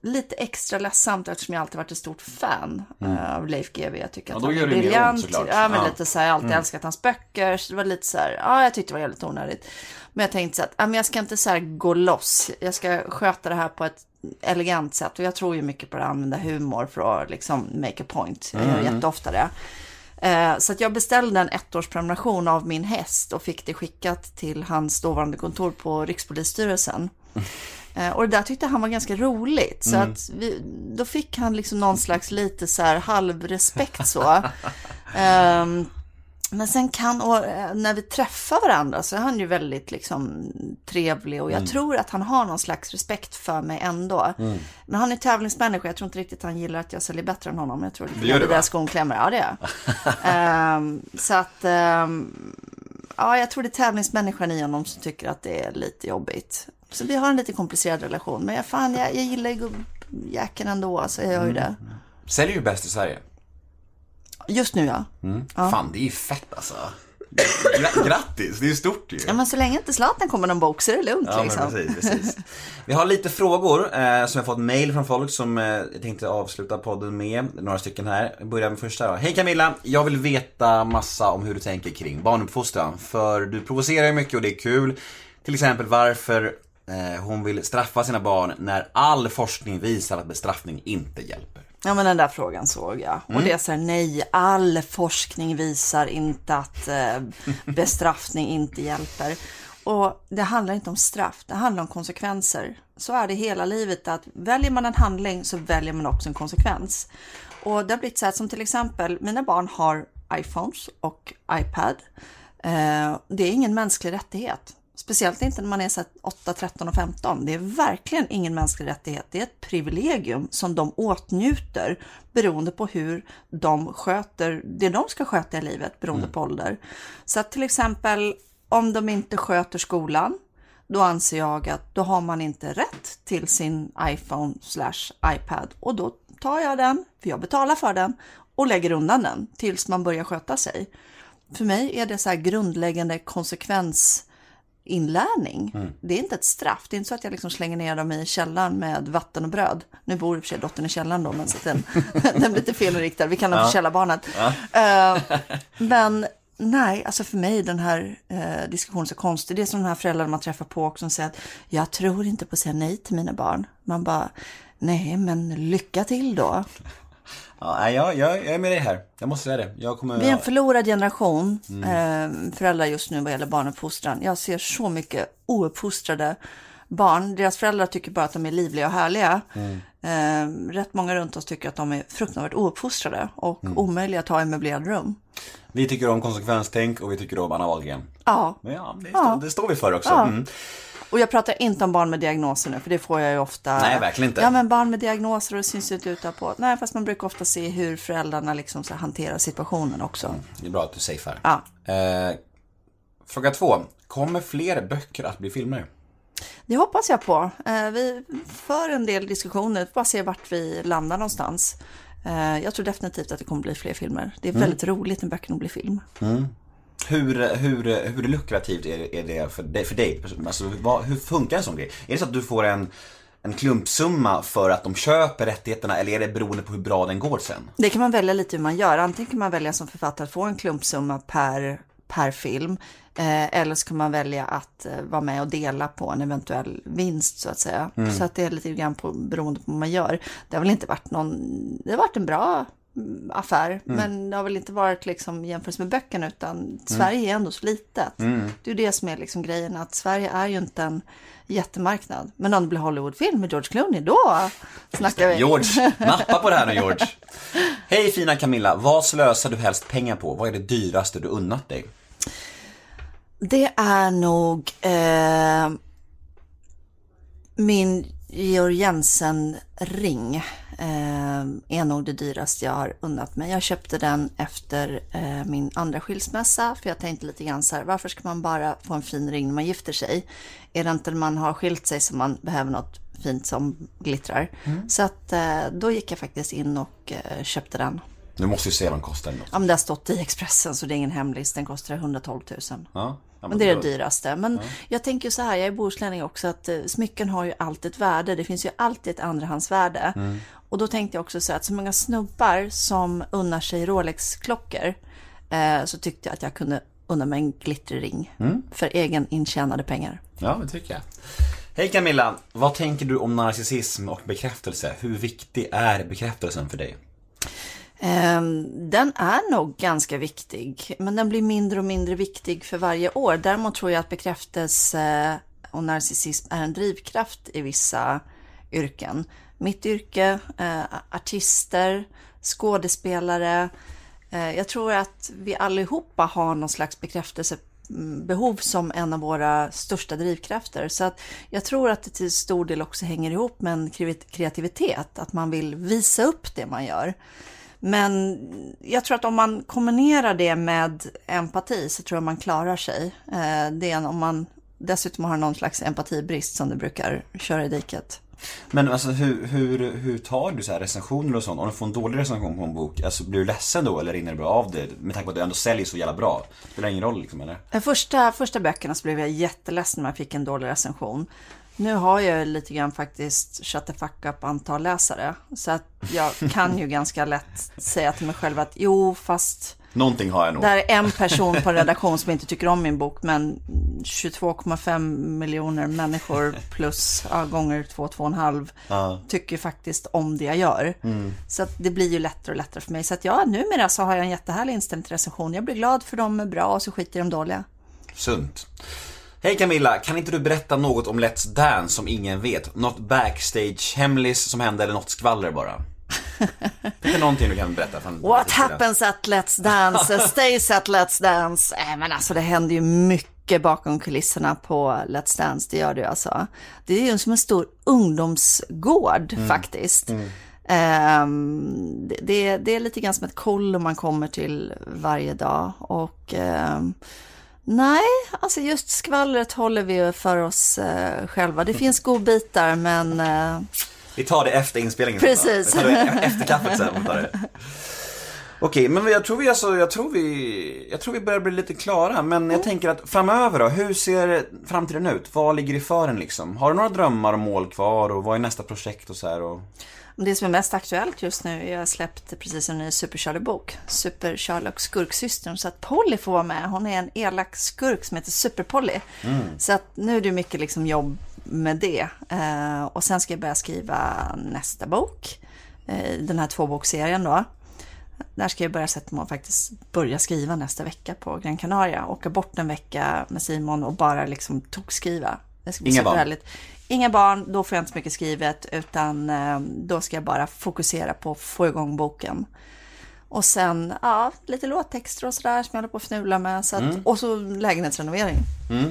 lite extra ledsamt eftersom jag alltid varit ett stort fan eh, av Leif GW. Jag tycker Ja, att då han är briljant. Ja, men Ja. lite så här, jag har alltid älskat hans böcker. Så det var lite så här, ja, jag tyckte det var jävligt onödigt. Men jag tänkte så att, ja, men jag ska inte så här gå loss. Jag ska sköta det här på ett elegant sätt. Och jag tror ju mycket på att använda humor för att liksom make a point. Jag gör jätteofta det. Eh, Så att jag beställde en ettårsprenumeration av min häst och fick det skickat till hans dåvarande kontor på Rikspolisstyrelsen. Eh, Och det där tyckte han var ganska roligt. Så att vi, då fick han liksom någon slags lite så här halvrespekt så. Ehm, men sen kan, och eh, när vi träffar varandra så är han ju väldigt liksom trevlig och jag Mm. tror att han har någon slags respekt för mig ändå. Mm. Men han är tävlingsmänniska, jag tror inte riktigt han gillar att jag säljer bättre än honom. Jag tror Det det du, där skon klämmer, ja det är jag. Ehm, Så att, ehm, ja, jag tror det är tävlingsmänniskan i honom som tycker att det är lite jobbigt. Så vi har en lite komplicerad relation. Men jag, fan, jag, jag gillar ju gubbjäkeln ändå, så jag gör ju det. Säljer ju bäst i Sverige. Just nu ja. Fan, det är ju fett alltså. Gra- grattis, det är ju stort ju. Ja, men så länge inte Zlatan kommer någon bok så är det lugnt Ja, liksom. precis, precis. Vi har lite frågor eh, som jag fått mail från folk som eh, jag tänkte avsluta podden med. Några stycken här. Jag börjar med första då. Hej Camilla, jag vill veta massa om hur du tänker kring barnuppfostran. För du provocerar ju mycket och det är kul. Till exempel varför eh, hon vill straffa sina barn när all forskning visar att bestraffning inte hjälper. Ja men den där frågan såg jag. Och det är så här, nej, all forskning visar inte att eh, bestraffning inte hjälper. Och det handlar inte om straff, det handlar om konsekvenser. Så är det hela livet, att väljer man en handling så väljer man också en konsekvens. Och det har blivit så här som till exempel, mina barn har iPhones och iPad. Eh, det är ingen mänsklig rättighet. Speciellt inte när man är så här 8, 13 och 15. Det är verkligen ingen mänsklig rättighet. Det är ett privilegium som de åtnjuter beroende på hur de sköter det de ska sköta i livet beroende på ålder. Så att till exempel om de inte sköter skolan, då anser jag att då har man inte rätt till sin iPhone slash iPad och då tar jag den, för jag betalar för den, och lägger undan den tills man börjar sköta sig. För mig är det så här grundläggande konsekvensinlärning. Det är inte ett straff. Det är inte så att jag liksom slänger ner dem i källaren med vatten och bröd. Nu bor i och för sig dottern i källaren då, men så den, den blir lite felinriktad. Vi kallar den för källarbarnet. Eh, men nej, alltså för mig den här eh, diskussionen så konstig. Det är som de här föräldrarna man träffar på också som säger att jag tror inte på att säga nej till mina barn. Man bara, nej men lycka till då. Ja, jag, jag, jag är med dig här. Jag måste säga det. Jag kommer... Vi är en förlorad generation eh, föräldrar just nu vad gäller barnuppfostran. Jag ser så mycket ouppfostrade barn. Deras föräldrar tycker bara att de är livliga och härliga. Eh, rätt många runt oss tycker att de är fruktansvärt ouppfostrade och omöjliga att ha i möblerade rum. Vi tycker om konsekvenstänk och vi tycker om Anna Wahlgren. Ja, Men ja, det, Står, det står vi för också. Mm. Och jag pratar inte om barn med diagnoser nu, för det får jag ju ofta. Nej, verkligen inte. Ja, men barn med diagnoser och det syns inte ut på. Nej, fast man brukar ofta se hur föräldrarna liksom så hanterar situationen också. Det är bra att du safear. Ja. Eh, fråga två. Kommer fler böcker att bli filmer? Det hoppas jag på. Eh, Vi för en del diskussioner, vi får bara se vart vi landar någonstans. Eh, Jag tror definitivt att det kommer bli fler filmer. Det är väldigt roligt när böckerna blir film. Hur, hur, hur lukrativt är det, är det för dig? För dig? Alltså, vad, hur funkar en sån grej? Är det så att du får en, en klumpsumma för att de köper rättigheterna eller är det beroende på hur bra den går sen? Det kan man välja lite hur man gör. Antingen kan man välja som författare att få en klumpsumma per, per film. Eh, eller så kan man välja att eh, vara med och dela på en eventuell vinst så att säga. Så att det är lite grann på, beroende på vad man gör. Det har väl inte varit någon, det har varit en bra mm, affär. Men det har väl inte varit liksom jämfört med böckerna utan Sverige är ändå så litet. Det är ju det som är liksom grejen att Sverige är ju inte en jättemarknad. Men om det blir Hollywoodfilm med George Clooney då snackar vi. George, nappa på det här nu George. Hej fina Camilla, vad slösar du helst pengar på? Vad är det dyraste du unnat dig? Det är nog eh, min Georg Jensen-ring. Eh, är nog det dyraste jag har unnat mig. Jag köpte den efter eh, min andra skilsmässa. För jag tänkte lite grann så här, varför ska man bara få en fin ring när man gifter sig? Är det inte när man har skilt sig som man behöver något fint som glittrar? Så att eh, då gick jag faktiskt in och eh, köpte den. Du måste ju se vad den kostar. Ja, men det har stått i Expressen så det är ingen hemlis. Den kostar 112 000. Ja, ja, Men det är det dyraste. Men jag tänker så här, jag är bohuslänning också, att eh, smycken har ju alltid ett värde. Det finns ju alltid ett andrahandsvärde. Mm. Och då tänkte jag också så att så många snubbar som unnar sig Rolex-klockor, eh, så tyckte jag att jag kunde unna mig en glitterring Mm. för egen intjänade pengar. Ja, det tycker jag. Hej Camilla, vad tänker du om narcissism och bekräftelse? Hur viktig är bekräftelsen för dig? Ehm, den är nog ganska viktig, men den blir mindre och mindre viktig för varje år. Däremot tror jag att bekräftelse och narcissism är en drivkraft i vissa yrken. Mitt yrke, eh, artister, skådespelare. Eh, jag tror att vi allihopa har någon slags bekräftelsebehov som en av våra största drivkrafter. Så att jag tror att det till stor del också hänger ihop med en kreativitet, att man vill visa upp det man gör. Men jag tror att om man kombinerar det med empati så tror jag man klarar sig. Eh, det är om man dessutom har någon slags empatibrist som du brukar köra i diket. Men alltså hur, hur, hur tar du så här recensioner och sånt? Om du får en dålig recension på en bok, alltså blir du ledsen då eller rinner det bra av det? Med tanke på att du ändå säljer så jävla bra. Spelar det ingen roll liksom eller? Första, första böckerna så blev jag jätteledsen när jag fick en dålig recension. Nu har jag lite grann faktiskt shut the fuck up antal läsare. Så att jag kan ju ganska lätt säga till mig själv att jo, fast Någonting har jag nog. det är en person på en redaktion som inte tycker om min bok, men 22,5 miljoner människor plus ja, gånger 2, 2,5 Ja. tycker faktiskt om det jag gör. Så att det blir ju lättare och lättare för mig. Så att ja, numera så har jag en jättehärlig inställning till recension. Jag blir glad för de är bra och så skiter i de dåliga. Sunt. Hej Camilla, kan inte du berätta något om Let's Dance som ingen vet? Något backstage-hemlis som hände eller något skvaller bara? Finns det någonting du kan berätta från What happens at Let's Dance stays at Let's Dance. Äh, men alltså det händer ju mycket bakom kulisserna på Let's Dance, det gör det ju alltså. Det är ju som en stor ungdomsgård faktiskt. Ehm, det, det, det är lite grann som ett kollo man kommer till varje dag. Och ehm, nej, alltså just skvallret håller vi ju för oss eh, själva. Det finns godbitar men eh, Vi tar det efter inspelningen. Precis. då. Vi tar det efter kaffet sen. tar det. Okej, men jag tror vi alltså, jag tror vi, jag tror vi börjar bli lite klara. Men jag tänker att framöver då, hur ser framtiden ut? Vad ligger i fören liksom? Har du några drömmar och mål kvar och vad är nästa projekt och så här? Och... Det som är mest aktuellt just nu, jag har släppt precis en ny Super Charlie-bok. Super Charlie och skurksystern. Så att Polly får vara med. Hon är en elak skurk som heter Super Polly. Så att nu är det mycket liksom jobb med det. Eh, och sen ska jag börja skriva nästa bok. Eh, den här tvåboksserien då. Där ska jag börja sätta mig och faktiskt börja skriva nästa vecka på Gran Canaria. Åka bort en vecka med Simon och bara liksom tokskriva. Det ska bli Inga barn? Inga barn, då får jag inte så mycket skrivet utan eh, då ska jag bara fokusera på att få igång boken. Och sen, ja, lite låttexter och sådär som jag håller på att fnula med. Så att, Mm. Och så lägenhetsrenovering.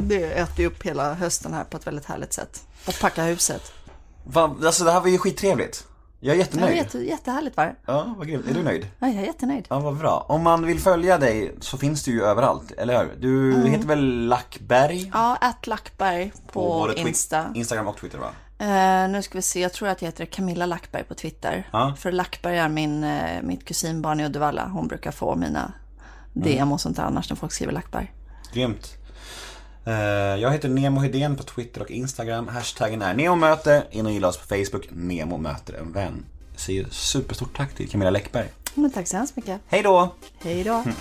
Det äter ju upp hela hösten här på ett väldigt härligt sätt. Och packa huset. Va, alltså det här var ju skittrevligt. Jag är jättenöjd. jätte, jättehärligt var det. Ja, vad grymt. Är du nöjd? Ja, jag är jättenöjd. Ja, vad bra. Om man vill följa dig så finns du ju överallt, eller hur? Du heter väl Lackberg? Ja, att Lackberg på, både Twi- Insta. Instagram och Twitter va? Eh, nu ska vi se, jag tror att jag heter Camilla Lackberg på Twitter. Ja. För Lackberg är min, eh, mitt kusinbarn i Uddevalla. Hon brukar få mina DM och sånt där annars när folk skriver Lackberg. Grymt. Eh, Jag heter Nemo Hedén på Twitter och Instagram. Hashtaggen är NEMOMÖTE. In och gilla oss på Facebook. Nemo möter en vän. Jag säger superstort tack till Camilla Läckberg. Men tack så hemskt mycket. Hej då! Hej då.